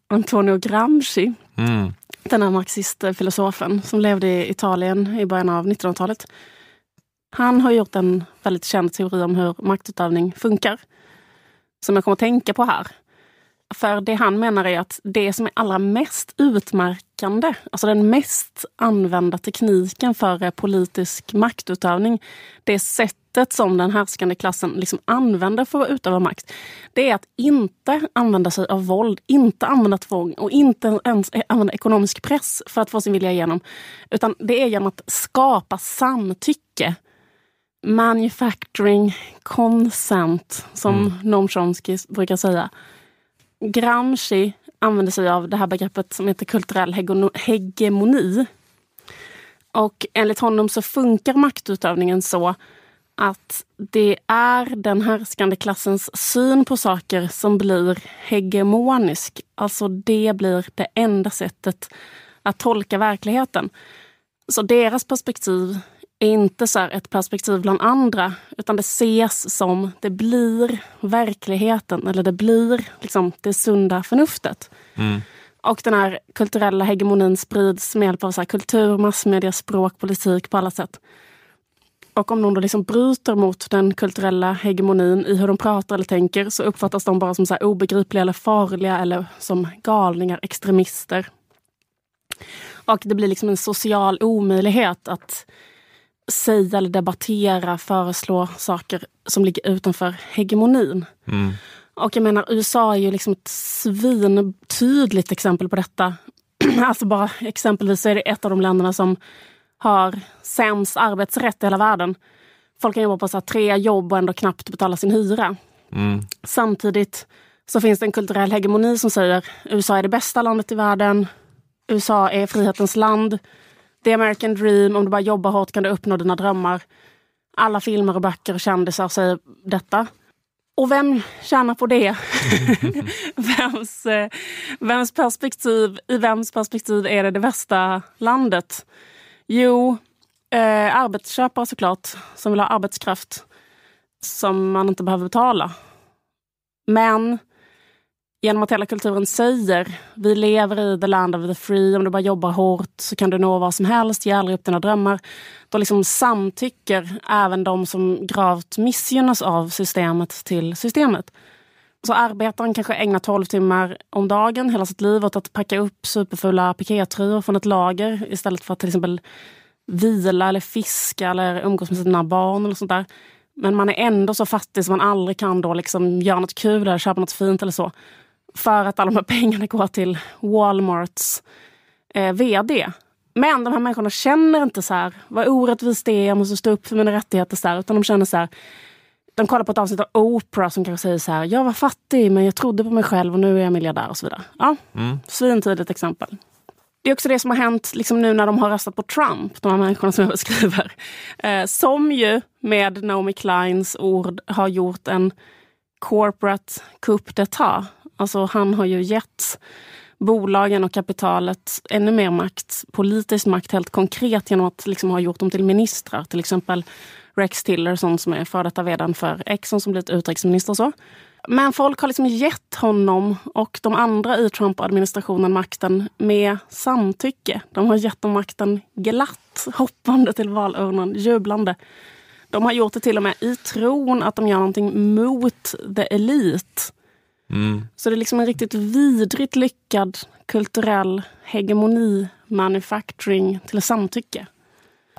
Antonio Gramsci, Mm. den här marxistfilosofen som levde i Italien i början av 1900-talet. Han har gjort en väldigt känd teori om hur maktutövning funkar. Som jag kommer att tänka på här. För det han menar är att det som är allra mest utmärkande, alltså den mest använda tekniken för eh, politisk maktutövning, det sättet som den härskande klassen liksom använder för att utöva makt, det är att inte använda sig av våld, inte använda tvång och inte ens använda ekonomisk press för att få sin vilja igenom. Utan det är genom att skapa samtycke manufacturing consent, som Mm. Noam Chomsky brukar säga. Gramsci använder sig av det här begreppet som heter kulturell hegemoni. Och enligt honom så funkar maktutövningen så att det är den härskande klassens syn på saker som blir hegemonisk. Alltså det blir det enda sättet att tolka verkligheten. Så deras perspektiv är inte så ett perspektiv bland andra, utan det ses som det blir verkligheten, eller det blir liksom det sunda förnuftet. Mm. Och den här kulturella hegemonin sprids med hjälp av så kultur, massmedia, språk, politik på alla sätt. Och om någon då liksom bryter mot den kulturella hegemonin i hur de pratar eller tänker så uppfattas de bara som så obegripliga eller farliga eller som galningar, extremister. Och det blir liksom en social omöjlighet att säga eller debattera, föreslå saker som ligger utanför hegemonin. Mm. Och jag menar, USA är ju liksom ett svintydligt exempel på detta. alltså bara exempelvis så är det ett av de länderna som har sämst arbetsrätt i hela världen. Folk kan jobba på så här, tre jobb och ändå knappt betala sin hyra. Mm. Samtidigt så finns det en kulturell hegemoni som säger USA är det bästa landet i världen. USA är frihetens land. The American dream, om du bara jobbar hårt kan du uppnå dina drömmar. Alla filmer och böcker och kändisar säger detta. Och vem tjänar på det? vems, eh, vems perspektiv, I vems perspektiv är det det bästa landet? Jo, eh, arbetsköpare såklart, som vill ha arbetskraft som man inte behöver betala. Men genom att hela kulturen säger vi lever i the land of the free, om du bara jobbar hårt så kan du nå vad som helst, ge aldrig upp dina drömmar. Då liksom samtycker även de som gravt missgynnas av systemet till systemet. Så arbetaren kanske ägnar 12 timmar om dagen hela sitt liv åt att packa upp superfulla pikétröjor från ett lager istället för att till exempel vila eller fiska eller umgås med sina barn eller sånt där. Men man är ändå så fattig så man aldrig kan då liksom göra något kul eller köpa något fint eller så. För att alla de här pengarna går till Walmarts eh, VD. Men de här människorna känner inte så här, vad orättvist det är, jag måste stå upp för mina rättigheter. Så här, utan de känner så här, de kollar på ett avsnitt av Oprah som kanske säger så här, jag var fattig men jag trodde på mig själv och nu är jag miljardär och så vidare. Ja, Mm. Svintydligt exempel. Det är också det som har hänt liksom nu när de har röstat på Trump, de här människorna som jag beskriver. Eh, som ju med Naomi Kleins ord har gjort en corporate coup d'etat. Alltså han har ju gett bolagen och kapitalet ännu mer makt, politisk makt helt konkret genom att liksom ha gjort dem till ministrar. Till exempel Rex Tillerson som är före detta vdn för Exxon som blivit utrikesminister och så. Men folk har liksom gett honom och de andra i Trump-administrationen makten med samtycke. De har gett dem makten glatt, hoppande till valurnan, jublande. De har gjort det till och med i tron att de gör någonting mot the elite. Mm. Så det är liksom en riktigt vidrigt lyckad kulturell hegemoni manufacturing till samtycke.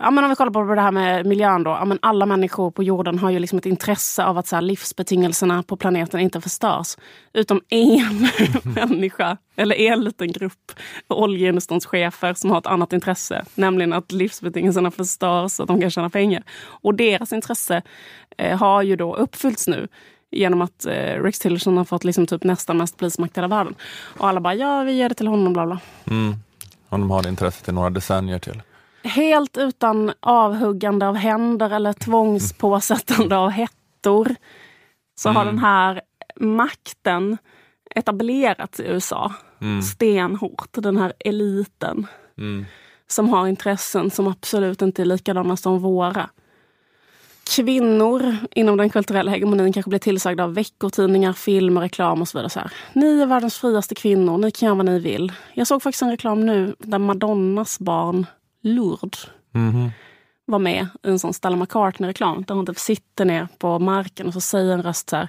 Ja, men om vi kollar på det här med miljön då. Ja, men alla människor på jorden har ju liksom ett intresse av att så här, livsbetingelserna på planeten inte förstörs. Utom en människa, eller en liten grupp oljeindustrins chefer som har ett annat intresse. Nämligen att livsbetingelserna förstörs så att de kan tjäna pengar. Och deras intresse eh, har ju då uppfyllts nu genom att eh, Rex Tillerson har fått liksom typ nästan mest polismakt i hela världen. Och alla bara, ja vi ger det till honom, bla bla. Mm. Och de har det intresset i några decennier till. Helt utan avhuggande av händer eller tvångspåsättande av hettor så har Mm. den här makten etablerats i USA Mm. stenhårt. Den här eliten Mm. som har intressen som absolut inte är likadana som våra. Kvinnor inom den kulturella hegemonin kanske blir tillsagda av veckotidningar, film och reklam och så vidare. Så här. Ni är världens friaste kvinnor, ni kan göra vad ni vill. Jag såg faktiskt en reklam nu där Madonnas barn Lourdes Mhm. var med i en sån Stella McCartney-reklam där hon typ sitter ner på marken och så säger en röst så här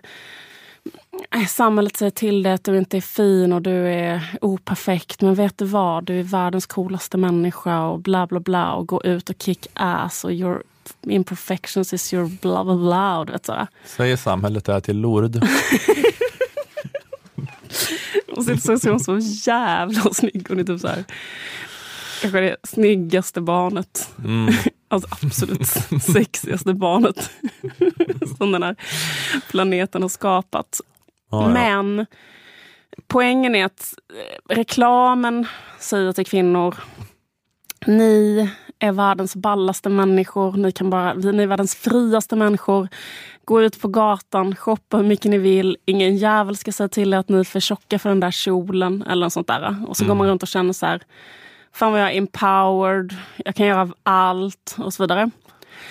"Nej, Samhället säger till dig att du inte är fin och du är operfekt. Men vet du vad? Du är världens coolaste människa och bla bla bla. Och gå ut och kick ass och your imperfections is your bla bla bla. Och du vet, sådär. Säger samhället det här till Lourdes. Och så så ser hon så jävla snygg. Hon är typ så här, kanske det snyggaste barnet. Mm. Alltså absolut sexigaste barnet som den här planeten har skapat. Ja, ja. Men poängen är att eh, reklamen säger till kvinnor ni är världens ballaste människor, ni, kan bara, ni är världens friaste människor. Gå ut på gatan, shoppa hur mycket ni vill. Ingen jävel ska säga till er att ni är för tjocka för den där kjolen. Eller något sånt där. Och så går man runt och känner så här, fan vad jag är empowered, jag kan göra allt och så vidare.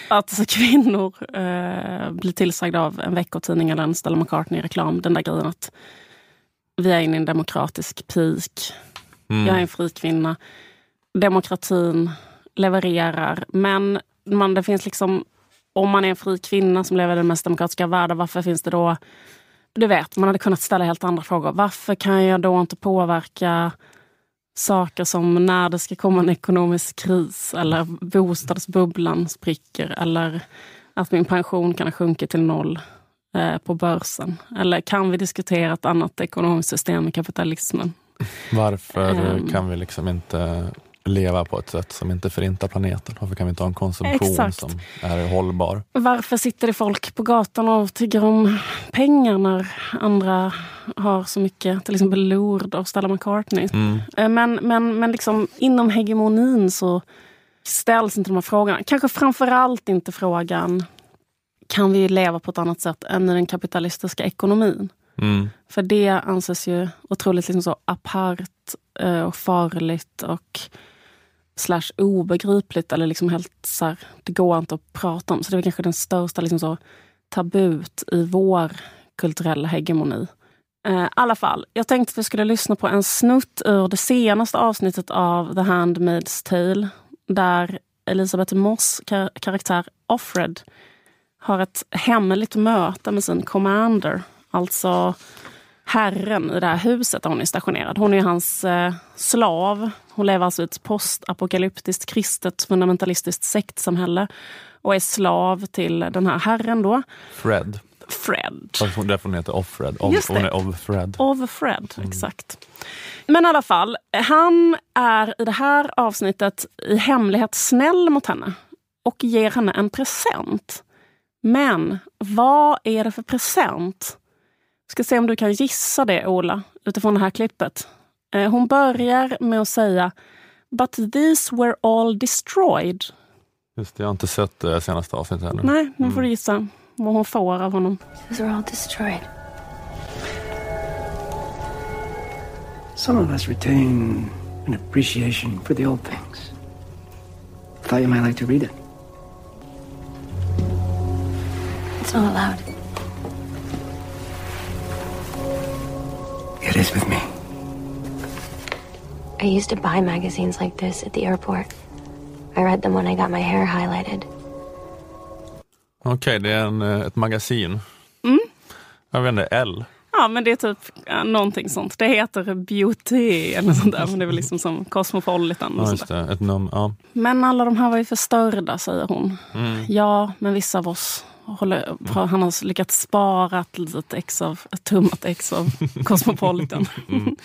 Att alltså, kvinnor eh, blir tillsagda av en veckotidning eller en Stella McCartney-reklam, den där grejen att vi är inne i en demokratisk peak. Mm. Jag är en fri kvinna. Demokratin levererar. Men man, det finns liksom, om man är en fri kvinna som lever i den mest demokratiska världen, varför finns det då... Du vet, man hade kunnat ställa helt andra frågor. Varför kan jag då inte påverka saker som när det ska komma en ekonomisk kris eller bostadsbubblan spricker eller att min pension kan ha sjunkit till noll eh, på börsen. Eller kan vi diskutera ett annat ekonomiskt system i kapitalismen? Varför Ehm. kan vi liksom inte leva på ett sätt som inte förintar planeten? Varför kan vi inte ha en konsumtion Exakt. som är hållbar? Varför sitter det folk på gatan och tigger om pengar när andra har så mycket, till exempel Lourdes och Stella McCartney? Mm. Eh, Men, men, men liksom, inom hegemonin så ställs inte de här frågorna. Kanske framförallt inte frågan kan vi leva på ett annat sätt än i den kapitalistiska ekonomin? Mm. För det anses ju otroligt liksom så apart Eh, och farligt och slash obegripligt. Eller liksom helt så här, det går inte att prata om. Så det är kanske den största liksom så, tabut i vår kulturella hegemoni. Eh, I alla fall, jag tänkte att vi skulle lyssna på en snutt ur det senaste avsnittet av The Handmaid's Tale. Där Elisabeth Moss kar- karaktär Offred har ett hemligt möte med sin commander. Alltså herren i det här huset där hon är stationerad. Hon är hans eh, slav. Hon lever alltså i ett postapokalyptiskt kristet fundamentalistiskt sektsamhälle och är slav till den här herren då. Fred. Fred. Därför hon heter Offred. Of, Just det. hon är of Fred. Of Fred, exakt. Men i alla fall, han är i det här avsnittet i hemlighet snäll mot henne och ger henne en present. Men vad är det för present? Ska se om du kan gissa det, Ola, utifrån det här klippet. Eh, Hon börjar med att säga But these were all destroyed. Just det, jag har inte sett det senaste avsnittet ännu. Nej, nu får du gissa vad hon får av honom. These are all destroyed. Some of us retain an appreciation for the old things. Thought you might like to read it. It's not allowed. It is with me. I used to buy magazines like this at the airport. I read them when I got my hair highlighted. Okej, det är en, eh, ett magasin. Mm. Jag vet inte, L. Ja, men det är typ ja, någonting sånt. Det heter Beauty eller sånt där. Men det är väl liksom som Cosmopolitan. Och Ja, sånt just där. det. Ett num ja. Men alla de här var ju förstörda, säger hon. Mm. Ja, men vissa av oss håller, han har lyckats spara ett litet ex av, ett tummat ex av Cosmopolitan. Mm.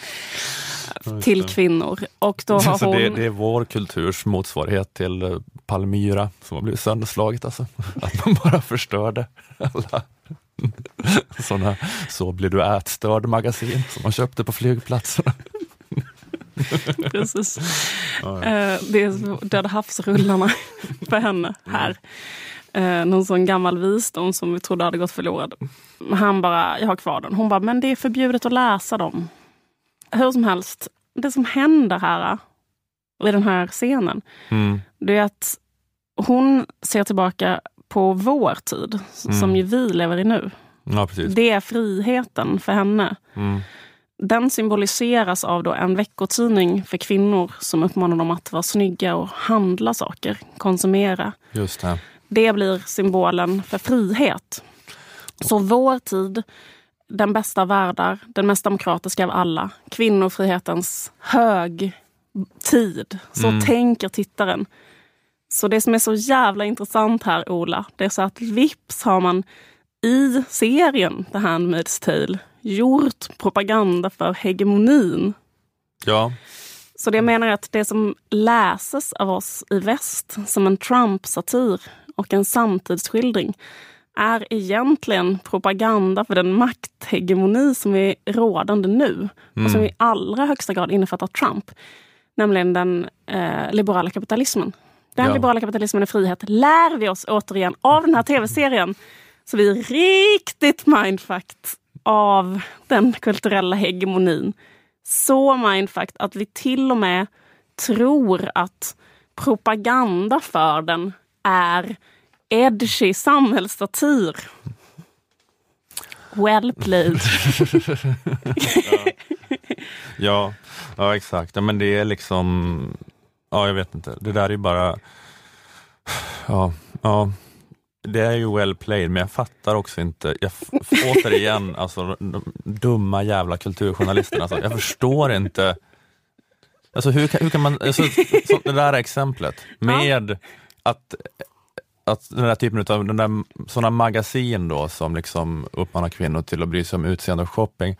Till kvinnor. Och då har Så hon... det, det är vår kulturs motsvarighet till eh, Palmyra som har blivit sönderslaget. Alltså. Att man bara förstörde alla sådana Så blir du ätstörd magasin som man köpte på flygplatserna. Precis. Ja, ja. Eh, Det är Döda havsrullarna för henne här. Eh, Någon sån gammal visdom som vi trodde hade gått förlorad. Han bara, jag har kvar den. Hon bara, men det är förbjudet att läsa dem. Hur som helst, det som händer här i den här scenen, Mm. det är att hon ser tillbaka på vår tid, som Mm. ju vi lever i nu. Ja. Det är friheten för henne. Mm. Den symboliseras av då en veckotidning för kvinnor som uppmanar dem att vara snygga och handla saker, konsumera. Just det. Det blir symbolen för frihet. Så vår tid, den bästa av världar, den mest demokratiska av alla, kvinnofrihetens hög tid. Så Mm. tänker tittaren. Så det som är så jävla intressant här, Ola, det är så att vips har man i serien The Handmaid's Tale gjort propaganda för hegemonin. Ja, Så det jag menar är att det som läses av oss i väst som en Trump-satir och en samtidsskildring är egentligen propaganda för den makthegemoni som är rådande nu och som Mm. i allra högsta grad innefattar Trump. Nämligen den eh, liberala kapitalismen. Den Ja. liberala kapitalismen är frihet lär vi oss återigen av den här tv-serien. Så vi är riktigt mindfucked av den kulturella hegemonin. Så mindfucked att vi till och med tror att propaganda för den är edgy samhällsstatyr. Well played. ja, ja exakt. Ja, men det är liksom, ja jag vet inte. Det där är ju bara, ja, ja. Det är ju well played, men jag fattar också inte, jag återigen, alltså de dumma jävla kulturjournalisterna. Alltså, jag förstår inte Alltså hur kan, hur kan man, alltså, så, det där exemplet med att, att den där typen av den där, sådana magasin då som liksom uppmanar kvinnor till att bry sig om utseende och shopping,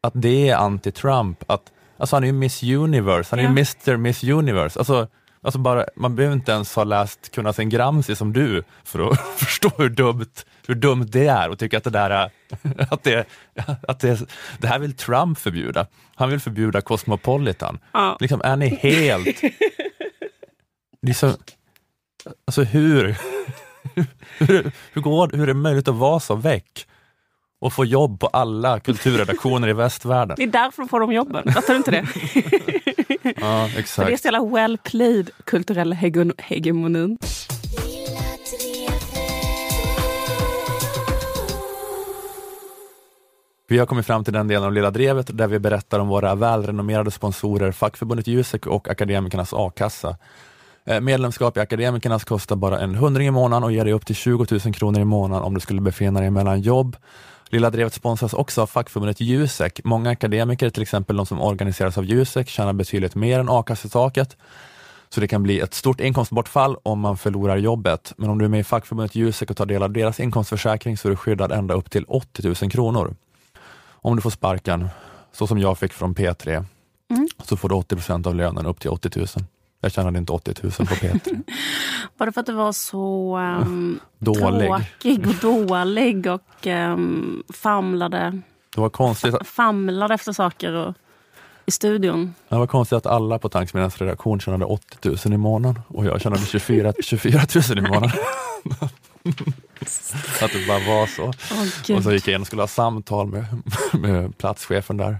att det är anti-Trump, att alltså han är ju Miss Universe, han är ju Mr Miss Universe. Alltså, alltså bara, man behöver inte ens ha läst Kunna sin Gramsci som du för att förstå hur dumt, hur dumt det är och tycka att det där är, att det, att det, det här vill Trump förbjuda. Han vill förbjuda Cosmopolitan. Ja. Liksom, är ni helt... Så, alltså hur, hur, hur, går, hur är det möjligt att vara så väck och få jobb på alla kulturredaktioner i västvärlden? Det är därför får de jobben. Fattar du inte det? Ja, För det är exakt. så jävla well played kulturell hegon- hegemonin. Vi har kommit fram till den delen av Lilla Drevet där vi berättar om våra välrenommerade sponsorer fackförbundet Jusek och Akademikernas a-kassa. Eh, Medlemskap i Akademikernas kostar bara en hundring i månaden och ger dig upp till 20 000 kronor i månaden om du skulle befinna dig mellan jobb. Lilla Drevet sponsras också av fackförbundet Jusek. Många akademiker, till exempel de som organiseras av Jusek, tjänar betydligt mer än a-kassetaket. Så det kan bli ett stort inkomstbortfall om man förlorar jobbet. Men om du är med i fackförbundet Jusek och tar del av deras inkomstförsäkring så är du skyddad ända upp till 80 000 kronor. Om du får sparken, så som jag fick från P3, Mm. så får du 80 procent av lönen upp till 80 000. Jag tjänade inte 80 000 på P3. Bara för att du var så um, Dålig. tråkig och dålig och um, famlade, Det var konstigt, famlade efter saker och, i studion. det var konstigt att alla på Tanksmedjans redaktion tjänade 80 000 i månaden och jag tjänade 24, 24 000 i månaden. att det bara var så. Gud. och så gick jag in och skulle ha samtal med, med platschefen där.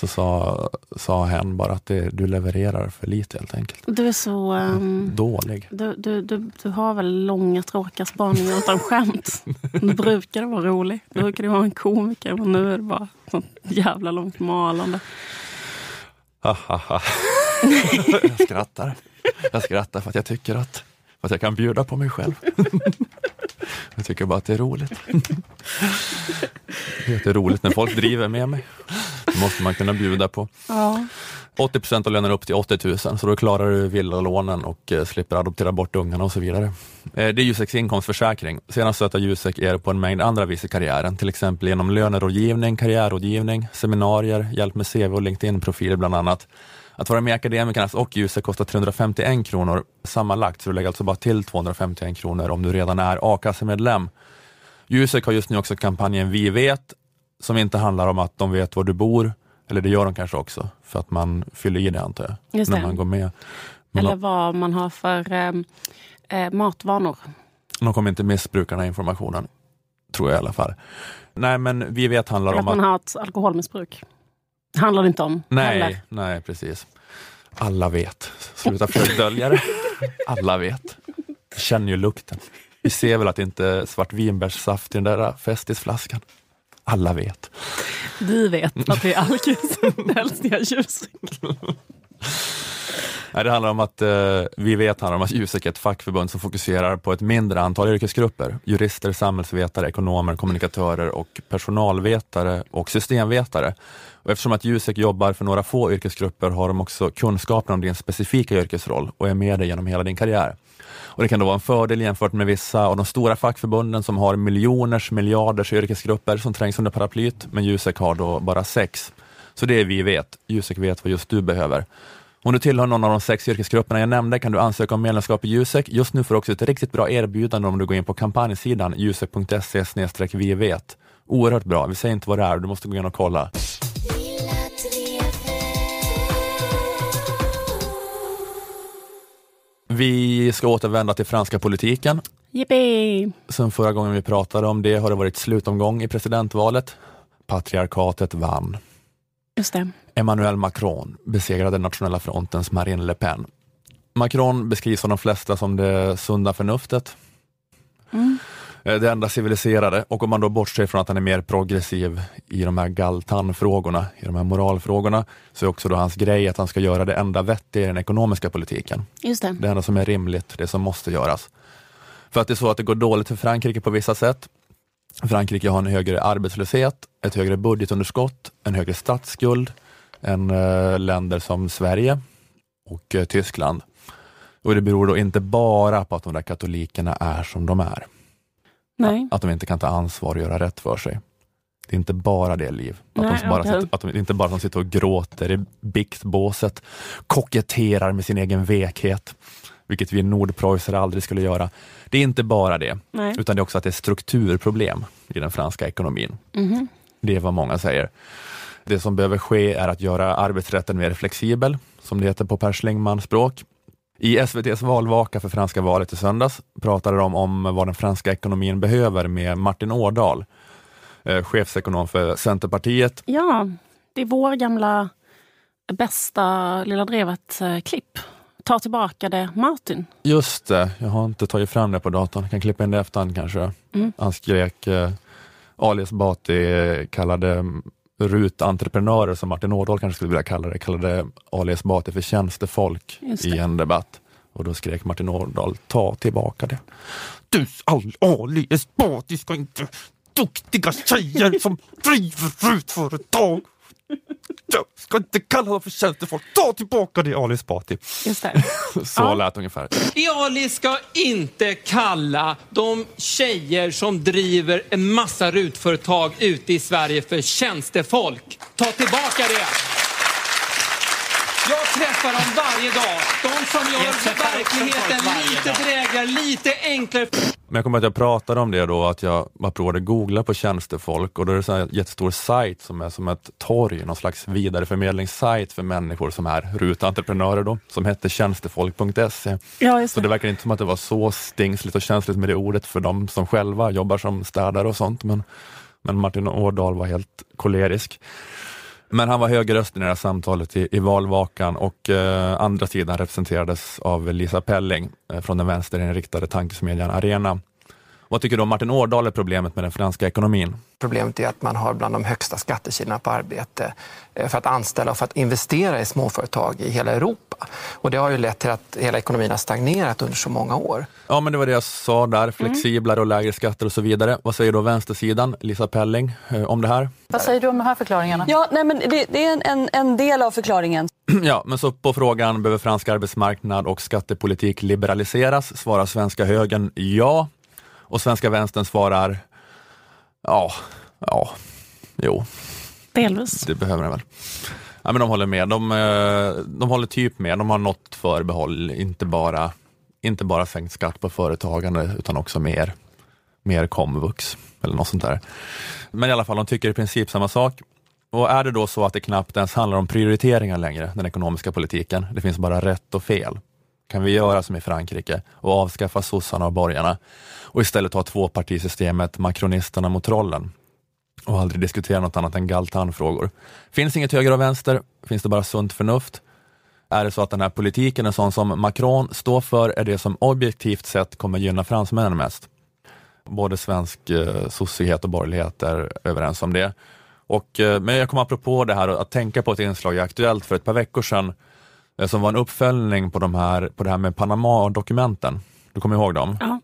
Så sa, sa hen bara att det, du levererar för lite helt enkelt. Du är så... Um, Dålig. du, du, du, du har väl långa tråkiga spaningar utan skämt. Du brukar vara rolig. Du brukar vara en komiker men nu är det bara sånt jävla långt malande. Jag skrattar. Jag skrattar för att jag tycker att, för att jag kan bjuda på mig själv. Jag tycker bara att det är roligt. det är roligt när folk driver med mig. Det måste man kunna bjuda på. Ja. 80 procent av lönen upp till 80 000, så då klarar du villalånen och eh, slipper adoptera bort ungarna och så vidare. Eh, det är Juseks inkomstförsäkring. Sedan stöttar Jusek er på en mängd andra vis i karriären, till exempel genom lönerådgivning, karriärrådgivning, seminarier, hjälp med CV och LinkedIn-profiler bland annat. Att vara med i Akademikernas och Jusek kostar 351 kronor sammanlagt, så du lägger alltså bara till 251 kronor om du redan är a-kassemedlem. Jusek har just nu också kampanjen Vi vet, som inte handlar om att de vet var du bor, eller det gör de kanske också, för att man fyller i det antar jag, Just när det. man går med. Men Eller vad man har för um, eh, matvanor. de kommer inte missbruka den här informationen, tror jag i alla fall. Nej, men Vi vet handlar Eller om att man har ett alkoholmissbruk. Handlar det inte om Nej, heller. nej, precis. Alla vet. Sluta försöka dölja det. Alla vet. Vi känner ju lukten. Vi ser väl att det inte är svartvinbärssaft i den där festisflaskan. Alla vet. Vi vet att det är alkis. Helst är ljus. Nej, det handlar om att eh, vi vet handlar om att Jusek är ett fackförbund som fokuserar på ett mindre antal yrkesgrupper. Jurister, samhällsvetare, ekonomer, kommunikatörer och personalvetare och systemvetare. Och eftersom att Jusek jobbar för några få yrkesgrupper har de också kunskapen om din specifika yrkesroll och är med dig genom hela din karriär. Och Det kan då vara en fördel jämfört med vissa av de stora fackförbunden som har miljoners, miljarders yrkesgrupper som trängs under paraplyt, men Jusek har då bara sex. Så det är vi vet. Jusek vet vad just du behöver. Om du tillhör någon av de sex yrkesgrupperna jag nämnde kan du ansöka om medlemskap i Jusek. Just nu får du också ett riktigt bra erbjudande om du går in på kampanjsidan jusek.se vi vet. Oerhört bra. Vi säger inte vad det är, du måste gå in och kolla. Vi ska återvända till franska politiken. Yippee! Sen förra gången vi pratade om det har det varit slutomgång i presidentvalet. Patriarkatet vann. Just det. Emmanuel Macron besegrade Nationella frontens Marine Le Pen. Macron beskrivs av de flesta som det sunda förnuftet, Mm. eh, det enda civiliserade och om man då bortser från att han är mer progressiv i de här galtanfrågorna, i de här moralfrågorna, så är också då hans grej att han ska göra det enda vettiga i den ekonomiska politiken. Just det. Det enda som är rimligt, det som måste göras. För att det är så att det går dåligt för Frankrike på vissa sätt. Frankrike har en högre arbetslöshet, ett högre budgetunderskott, en högre statsskuld än eh, länder som Sverige och eh, Tyskland. Och det beror då inte bara på att de där katolikerna är som de är. Nej. Att de inte kan ta ansvar och göra rätt för sig. Det är inte bara det liv. Att, Nej, de bara okej. sitter, att de inte bara att de sitter och gråter i biktbåset, koketterar med sin egen vekhet, vilket vi nordpreussare aldrig skulle göra. Det är inte bara det, Nej. utan det är också att det är strukturproblem i den franska ekonomin. Mhm. Det är vad många säger. Det som behöver ske är att göra arbetsrätten mer flexibel, som det heter på Per Schlingmann-språk. I SVTs valvaka för franska valet i söndags pratade de om vad den franska ekonomin behöver med Martin Ådahl, eh, chefsekonom för Centerpartiet. Ja, det är vår gamla bästa Lilla Drevet-klipp. Ta tillbaka det, Martin. Just det, jag har inte tagit fram det på datorn. Jag kan klippa in det efterhand kanske. Mm. Han skrek eh, Ali Esbati kallade rutentreprenörer, som Martin Ådahl kanske skulle vilja kalla det, kallade Ali Esbati för tjänstefolk i en debatt. Och då skrek Martin Ådahl, ta tillbaka det. Du Al- Ali Esbati ska inte duktiga tjejer som driver RUT-företag. Jag ska inte kalla dem för tjänstefolk. Ta tillbaka det Ali Esbati. Just det. Så Ja. lät ungefär. Ali ska inte kalla de tjejer som driver en massa rutföretag ute i Sverige för tjänstefolk. Ta tillbaka det! Jag träffar dem varje dag. De som gör verkligheten lite drägligare, lite enklare. Men jag kommer att jag pratade om det då, att jag var provade googla på tjänstefolk och då är det så här en jättestor sajt som är som ett torg, någon slags vidareförmedlingssajt för människor som är rutentreprenörer då, som hette tjänstefolk.se. Ja, just Så det. verkar inte som att det var så stingsligt och känsligt med det ordet för de som själva jobbar som städare och sånt, men, men Martin Ådahl var helt kolerisk. Men han var hög i det här samtalet i, i valvakan och eh, andra sidan representerades av Lisa Pelling eh, från den vänsterinriktade tankesmedjan Arena. Vad tycker då Martin Ådahl är problemet med den franska ekonomin? Problemet är att man har bland de högsta skattekilarna på arbete eh, för att anställa och för att investera i småföretag i hela Europa. Och det har ju lett till att hela ekonomin har stagnerat under så många år. Ja, men det var det jag sa där, flexiblare och lägre skatter och så vidare. Vad säger då vänstersidan, Lisa Pelling, eh, om det här? Vad säger du om de här förklaringarna? Ja, nej, men det, det är en, en, en del av förklaringen. Ja, men så på frågan, behöver fransk arbetsmarknad och skattepolitik liberaliseras? Svarar svenska högern ja. Och svenska vänstern svarar ja, ja, jo, Delvis. det behöver den väl. Ja, men de håller med. De, eh, de håller typ med. De har något förbehåll, inte bara, inte bara sänkt skatt på företagande utan också mer, mer komvux eller något sånt där. Men i alla fall, de tycker i princip samma sak. Och är det då så att det knappt ens handlar om prioriteringar längre, den ekonomiska politiken, det finns bara rätt och fel, kan vi göra som i Frankrike och avskaffa sossarna och borgarna och istället ha tvåpartisystemet, makronisterna mot trollen och aldrig diskutera något annat än galtanfrågor. Finns inget höger och vänster, finns det bara sunt förnuft. Är det så att den här politiken är sån som Macron står för, är det som objektivt sett kommer gynna fransmännen mest. Både svensk eh, sossighet och borgerlighet är överens om det. Och, eh, men jag kom apropå det här att tänka på ett inslag i Aktuellt för ett par veckor sedan som var en uppföljning på, de här, på det här med Panama-dokumenten. Du kommer ihåg dem? Ja.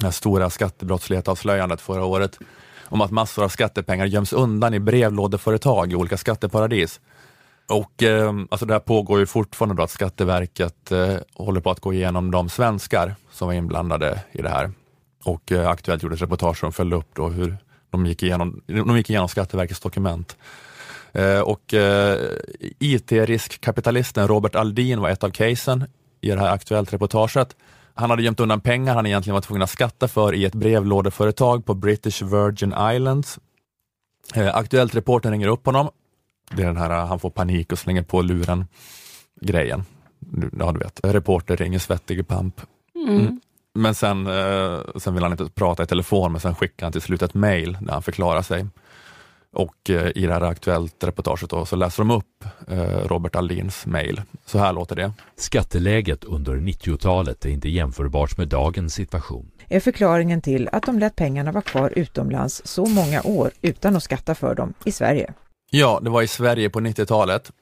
Det här stora skattebrottslighetsavslöjandet förra året om att massor av skattepengar göms undan i brevlådeföretag i olika skatteparadis. Och eh, alltså det här pågår ju fortfarande då att Skatteverket eh, håller på att gå igenom de svenskar som var inblandade i det här. Och eh, Aktuellt gjorde ett reportage som följde upp då hur de gick igenom, de gick igenom Skatteverkets dokument. Eh, och eh, IT-riskkapitalisten Robert Aldin var ett av casen i det här Aktuellt-reportaget. Han hade gömt undan pengar han egentligen var tvungen att skatta för i ett brevlådeföretag på British Virgin Islands. Eh, Aktuellt-reportern ringer upp honom. Det är den här, han får panik och slänger på luren grejen. Ja, du vet, reporter ringer svettig pamp. Mm. Men sen, sen vill han inte prata i telefon, men sen skickar han till slut ett mail där han förklarar sig. Och eh, i det här Aktuellt reportaget då, så läser de upp eh, Robert Aldins mail. Så här låter det. Skatteläget under 90-talet är inte jämförbart med dagens situation. är förklaringen till att de lät pengarna vara kvar utomlands så många år utan att skatta för dem i Sverige. Ja, det var i Sverige på 90-talet.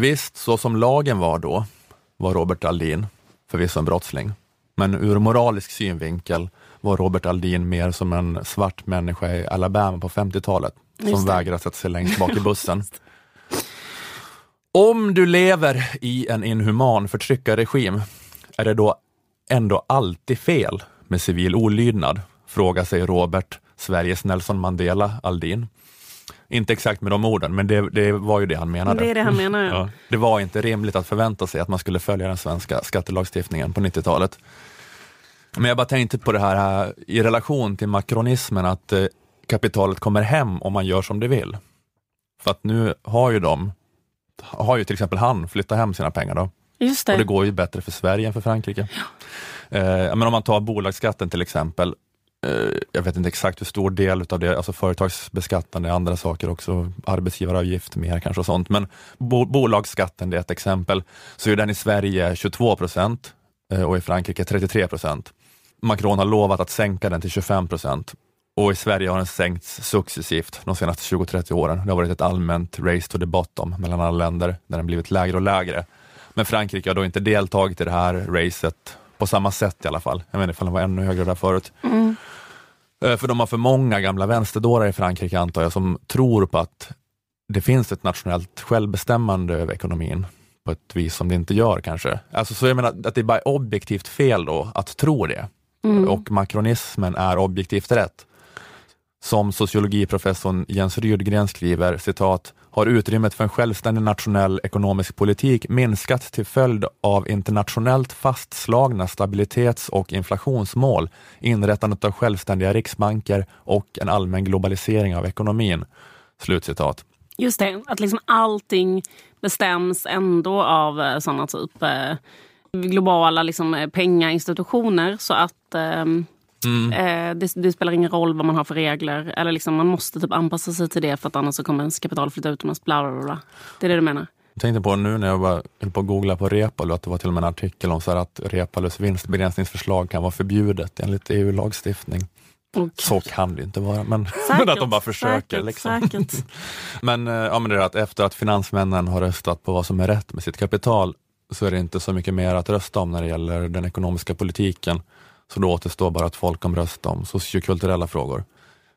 Visst, så som lagen var då, var Robert Aldin förvisso en brottsling. Men ur moralisk synvinkel var Robert Aldin mer som en svart människa i Alabama på 50-talet, Just som det. vägrade sätta sig längst bak i bussen. Om du lever i en inhuman förtryckarregim, är det då ändå alltid fel med civil olydnad? Frågar sig Robert, Sveriges Nelson Mandela Aldin. Inte exakt med de orden, men det, det var ju det han menade. Det är det han menar, ja. Det var inte rimligt att förvänta sig att man skulle följa den svenska skattelagstiftningen på 90-talet. Men jag bara tänkte på det här i relation till makronismen, att eh, kapitalet kommer hem om man gör som det vill. För att nu har ju de, har ju till exempel han flyttat hem sina pengar då. Just det. Och det går ju bättre för Sverige än för Frankrike. Eh, men om man tar bolagsskatten till exempel, eh, jag vet inte exakt hur stor del av det, alltså företagsbeskattande, andra saker också, arbetsgivaravgift mer kanske och sånt, men bo, bolagsskatten det är ett exempel, så är den i Sverige 22 procent eh, och i Frankrike 33 procent. Macron har lovat att sänka den till 25 procent och i Sverige har den sänkts successivt de senaste 20-30 åren. Det har varit ett allmänt race to the bottom mellan alla länder där den blivit lägre och lägre. Men Frankrike har då inte deltagit i det här racet på samma sätt i alla fall. Jag vet inte ifall den var ännu högre där förut. Mm. Eh, För de har för många gamla vänsterdårar i Frankrike antar jag som tror på att det finns ett nationellt självbestämmande över ekonomin på ett vis som det inte gör kanske. Alltså, så jag menar att det är bara objektivt fel då att tro det. Mm. Och makronismen är objektivt rätt. Som sociologiprofessorn Jens Rydgren skriver, citat, har utrymmet för en självständig nationell ekonomisk politik minskat till följd av internationellt fastslagna stabilitets och inflationsmål, inrättandet av självständiga riksbanker och en allmän globalisering av ekonomin. Slutcitat. Just det, att liksom allting bestäms ändå av eh, sådana typ eh, globala liksom, eh, pengainstitutioner så att ehm, Mm. eh, det, det spelar ingen roll vad man har för regler. Eller liksom, man måste typ anpassa sig till det för att annars så kommer ens kapital flytta utomlands. Bla, bla, bla. Det är det du menar? Jag tänkte på nu när jag bara höll på att googla på Reepalu, att det var till och med en artikel om så att Reepalus vinstbegränsningsförslag kan vara förbjudet enligt EU-lagstiftning. Så kan det inte vara, men, men att de bara försöker. säkert, liksom. säkert. Men, eh, ja, men det är att efter att finansmännen har röstat på vad som är rätt med sitt kapital så är det inte så mycket mer att rösta om när det gäller den ekonomiska politiken. Så då återstår bara att folkomrösta om sociokulturella frågor.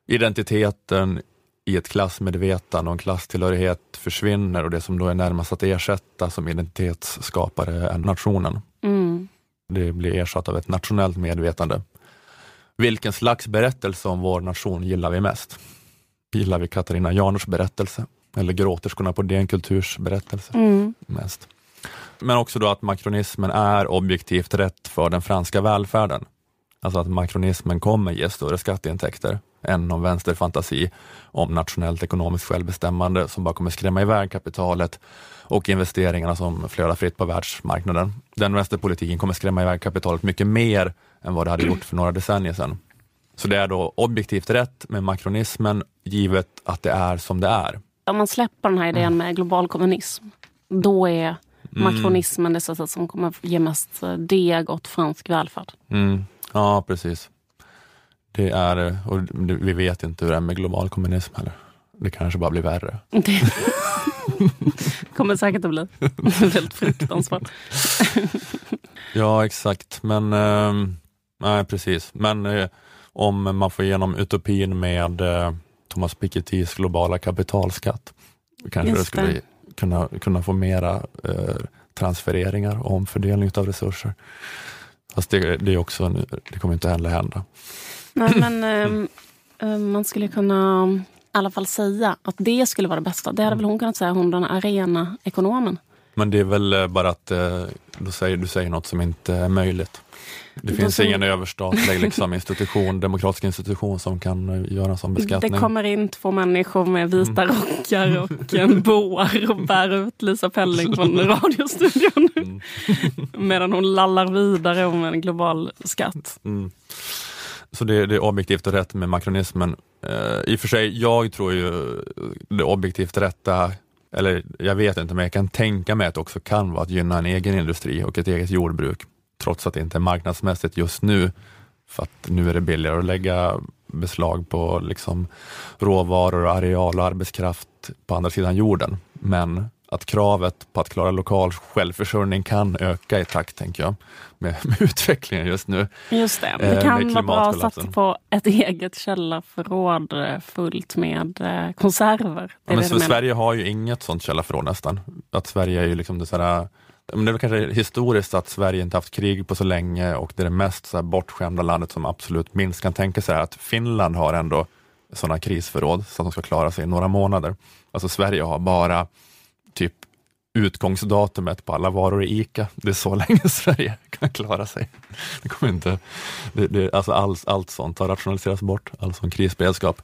Identiteten i ett klassmedvetande och en klasstillhörighet försvinner och det som då är närmast att ersätta som identitetsskapare är nationen. Mm. Det blir ersatt av ett nationellt medvetande. Vilken slags berättelse om vår nation gillar vi mest? Gillar vi Katarina Janers berättelse eller Gråterskorna på DN Kulturs berättelse Mm. mest? Men också då att makronismen är objektivt rätt för den franska välfärden. Alltså att makronismen kommer ge större skatteintäkter än någon vänsterfantasi om nationellt ekonomiskt självbestämmande som bara kommer skrämma iväg kapitalet och investeringarna som flödar fritt på världsmarknaden. Den vänsterpolitiken kommer skrämma iväg kapitalet mycket mer än vad det hade gjort för några decennier sedan. Så det är då objektivt rätt med makronismen givet att det är som det är. Om man släpper den här idén med global kommunism, då är Mm. makronismen det sättet som kommer ge mest eh, deg åt fransk välfärd. Mm. Ja, precis. Det är, och vi vet inte hur det är med global kommunism heller. Det kanske bara blir värre. Det kommer säkert att bli väldigt fruktansvärt. Ja, exakt. Men, ehm, nej precis. Men eh, om man får igenom utopin med eh, Thomas Pikettys globala kapitalskatt, kanske Just det skulle det. kunna, kunna få mera eh, transfereringar och omfördelning av resurser. Fast det, det, är också, det kommer inte heller hända. Nej, men eh, man skulle kunna i alla fall säga att det skulle vara det bästa. Det hade väl hon kunnat säga, hon den arena-ekonomen. Men det är väl eh, bara att eh, du säger, du säger något som inte är möjligt. Det finns som- ingen överstatlig liksom, institution, demokratisk institution som kan eh, göra en sån beskattning. Det kommer in två människor med vita rockar och en boar och bär ut Lisa Pelling från radiostudion. Medan hon lallar vidare om en global skatt. Mm. Så det, det är objektivt och rätt med makronismen. Eh, I och för sig, jag tror ju det objektivt rätta, eller jag vet inte, men jag kan tänka mig att det också kan vara att gynna en egen industri och ett eget jordbruk, trots att det inte är marknadsmässigt just nu, för att nu är det billigare att lägga beslag på liksom råvaror, areal och arbetskraft på andra sidan jorden. Men att kravet på att klara lokal självförsörjning kan öka i takt, tänker jag, med, med utvecklingen just nu. Just det, Eh, det kan vara bra att satsa på ett eget källarförråd eh, fullt med eh, konserver. Ja, men det. Sverige har ju inget sånt källarförråd nästan. Att Sverige är ju liksom det sådär, men det är väl kanske historiskt att Sverige inte haft krig på så länge och det är det mest så här bortskämda landet som absolut minst kan tänka sig att Finland har ändå sådana krisförråd så att de ska klara sig i några månader. Alltså Sverige har bara typ utgångsdatumet på alla varor i ICA. Det är så länge Sverige kan klara sig. Det kommer inte, det, det, alltså allt, allt sånt har rationaliserats bort, all sån krisberedskap.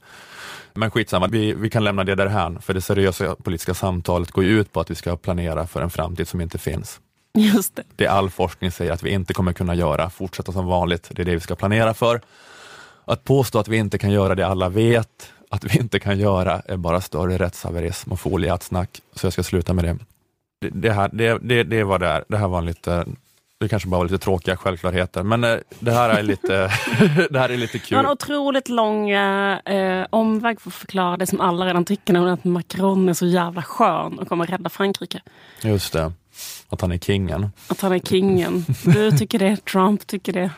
Men skitsamma, vi, vi kan lämna det därhän, för det seriösa politiska samtalet går ju ut på att vi ska planera för en framtid som inte finns. Just det. Det all forskning säger att vi inte kommer kunna göra, fortsätta som vanligt, det är det vi ska planera för. Att påstå att vi inte kan göra det alla vet att vi inte kan göra är bara större rättshaverism och foliatsnack, så jag ska sluta med det. Det, det, här, det, det, det var det här. Det här var en lite, det kanske bara var lite tråkiga självklarheter, men eh, det här är lite, det här är lite Det var en kul. otroligt lång eh, omväg för att förklara det som alla redan tycker, nämligen att Macron är så jävla skön och kommer rädda Frankrike. Just det, att han är kingen. Att han är kingen. Du tycker det, Trump tycker det.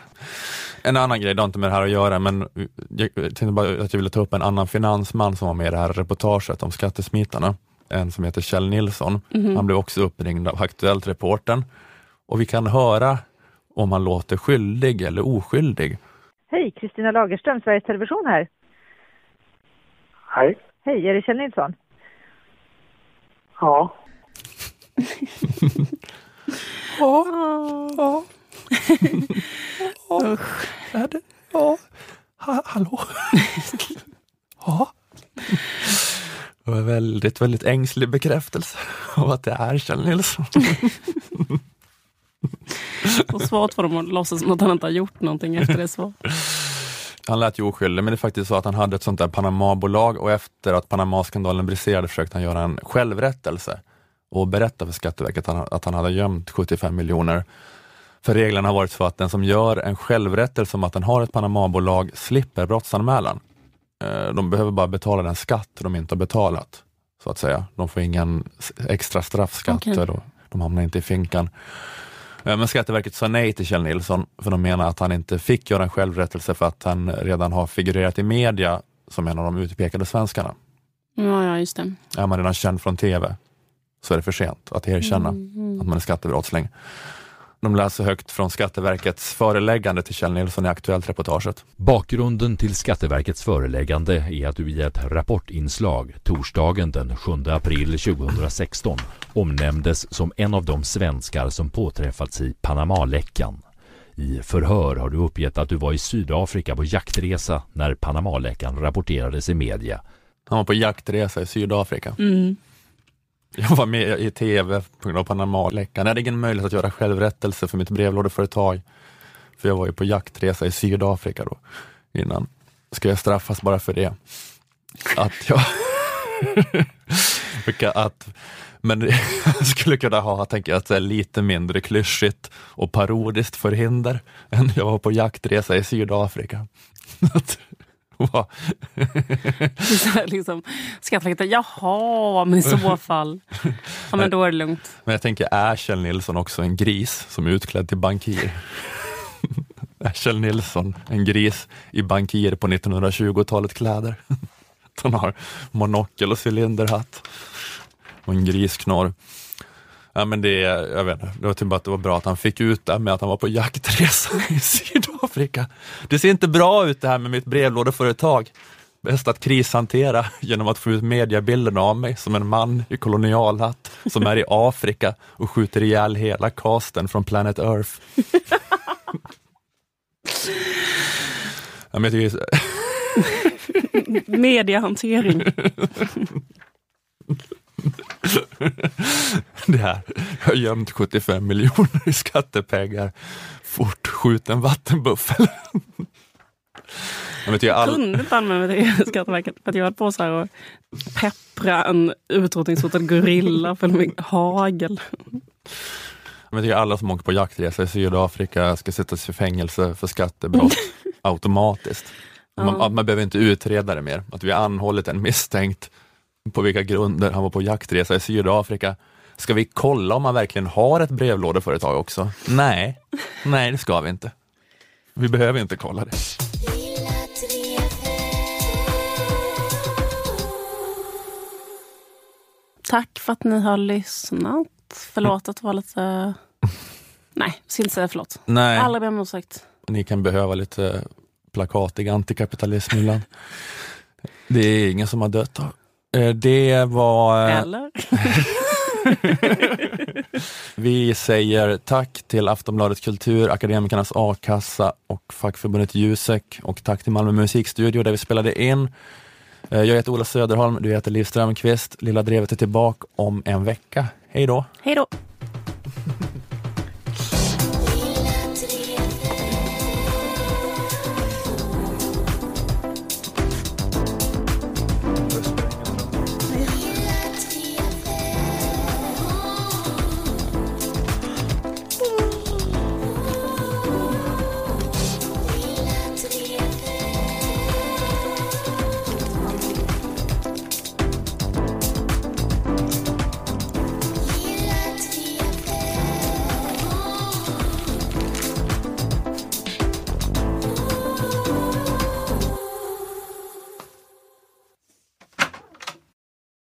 En annan grej, det har inte med det här att göra, men jag tänkte bara att jag ville ta upp en annan finansman som var med i det här reportaget om skattesmitarna. En som heter Kjell Nilsson. Mhm. Han blev också uppringd av Aktuellt-reportern och vi kan höra om han låter skyldig eller oskyldig. Hej, Kristina Lagerström, Sveriges Television här. Hej. Hej, är det Kjell Nilsson? Ja. Ja. ja. Usch. Är det? Ja. Ha, hallå? ja. Det var väldigt, väldigt ängslig bekräftelse av att det är Kjell Nilsson. Så svårt för dem att låtsas som att han inte har gjort någonting efter det svaret. Han lät ju oskyldig, men det är faktiskt så att han hade ett sånt där Panama-bolag och efter att Panama-skandalen briserade försökte han göra en självrättelse och berätta för Skatteverket att han, att han hade gömt 75 miljoner. För reglerna har varit så att den som gör en självrättelse om att den har ett Panama-bolag slipper brottsanmälan. Eh, De behöver bara betala den skatt de inte har betalat, så att säga. De får ingen extra straffskatter Okej. och de hamnar inte i finkan. Eh, Men Skatteverket sa nej till Kjell Nilsson, för de menar att han inte fick göra en självrättelse för att han redan har figurerat i media som en av de utpekade svenskarna. Ja, ja, just det. Är man redan känd från TV så är det för sent att erkänna Mm. att man är skattebrottsling. De läser högt från Skatteverkets föreläggande till Kjell Nilsson i Aktuellt-reportaget. Bakgrunden till Skatteverkets föreläggande är att du i ett rapportinslag torsdagen den 7 april 2016 omnämndes som en av de svenskar som påträffats i Panamaläckan. I förhör har du uppgett att du var i Sydafrika på jaktresa när Panamaläckan rapporterades i media. Han var på jaktresa i Sydafrika. Mm. Jag var med i TV på grund av Panamaläckan. Jag hade ingen möjlighet att göra självrättelse för mitt brevlådeföretag. För jag var ju på jaktresa i Sydafrika då innan. Ska jag straffas bara för det? Att jag... Att, men jag skulle kunna ha, tänker jag, att det är lite mindre klyschigt och parodiskt förhinder än jag var på jaktresa i Sydafrika. Liksom, Skatteverket, jaha, men i så fall. Ja, men då är det lugnt. Men jag tänker, är Kjell Nilsson också en gris som är utklädd till bankir? är Kjell Nilsson en gris i bankir på 1920-talet kläder? Han har monokel och cylinderhatt och en grisknorr. Ja, men det, jag vet inte, det var typ bara att det var bra att han fick ut det med att han var på jaktresa i Sydafrika. Det ser inte bra ut det här med mitt brevlådeföretag. Bäst att krishantera genom att få ut mediabilden av mig som en man i kolonialhatt som är i Afrika och skjuter ihjäl hela casten från Planet Earth. ja, men jag tycker, Mediehantering. det här, jag har gömt 75 miljoner i skattepengar. Fort, skjut en vattenbuffel. Jag vet, jag all... kunde inte använda det Skatteverket för att jag höll på så här och peppra en utrotningshotad gorilla för med hagel. Jag tycker alla som åker på jaktresa i Sydafrika ska sättas i fängelse för skattebrott automatiskt. Man, Ja. man behöver inte utreda det mer. Att vi har anhållit en misstänkt på vilka grunder han var på jaktresa i Sydafrika. Ska vi kolla om man verkligen har ett brevlådeföretag också? Nej, nej det ska vi inte. Vi behöver inte kolla det. Tack för att ni har lyssnat. Förlåt att det var lite... Nej, jag ska inte säga förlåt. Nej. Aldrig ber om ursäkt. Ni kan behöva lite plakatig antikapitalism ibland. Det är ingen som har dött. Eh, Det var... Eller? Vi säger tack till Aftonbladet Kultur, Akademikernas A-kassa och fackförbundet Jusek och tack till Malmö musikstudio där vi spelade in. Eh, jag heter Ola Söderholm, du heter Liv Strömqvist. Lilla Drevet är tillbaka om en vecka. Hej då! Hej då!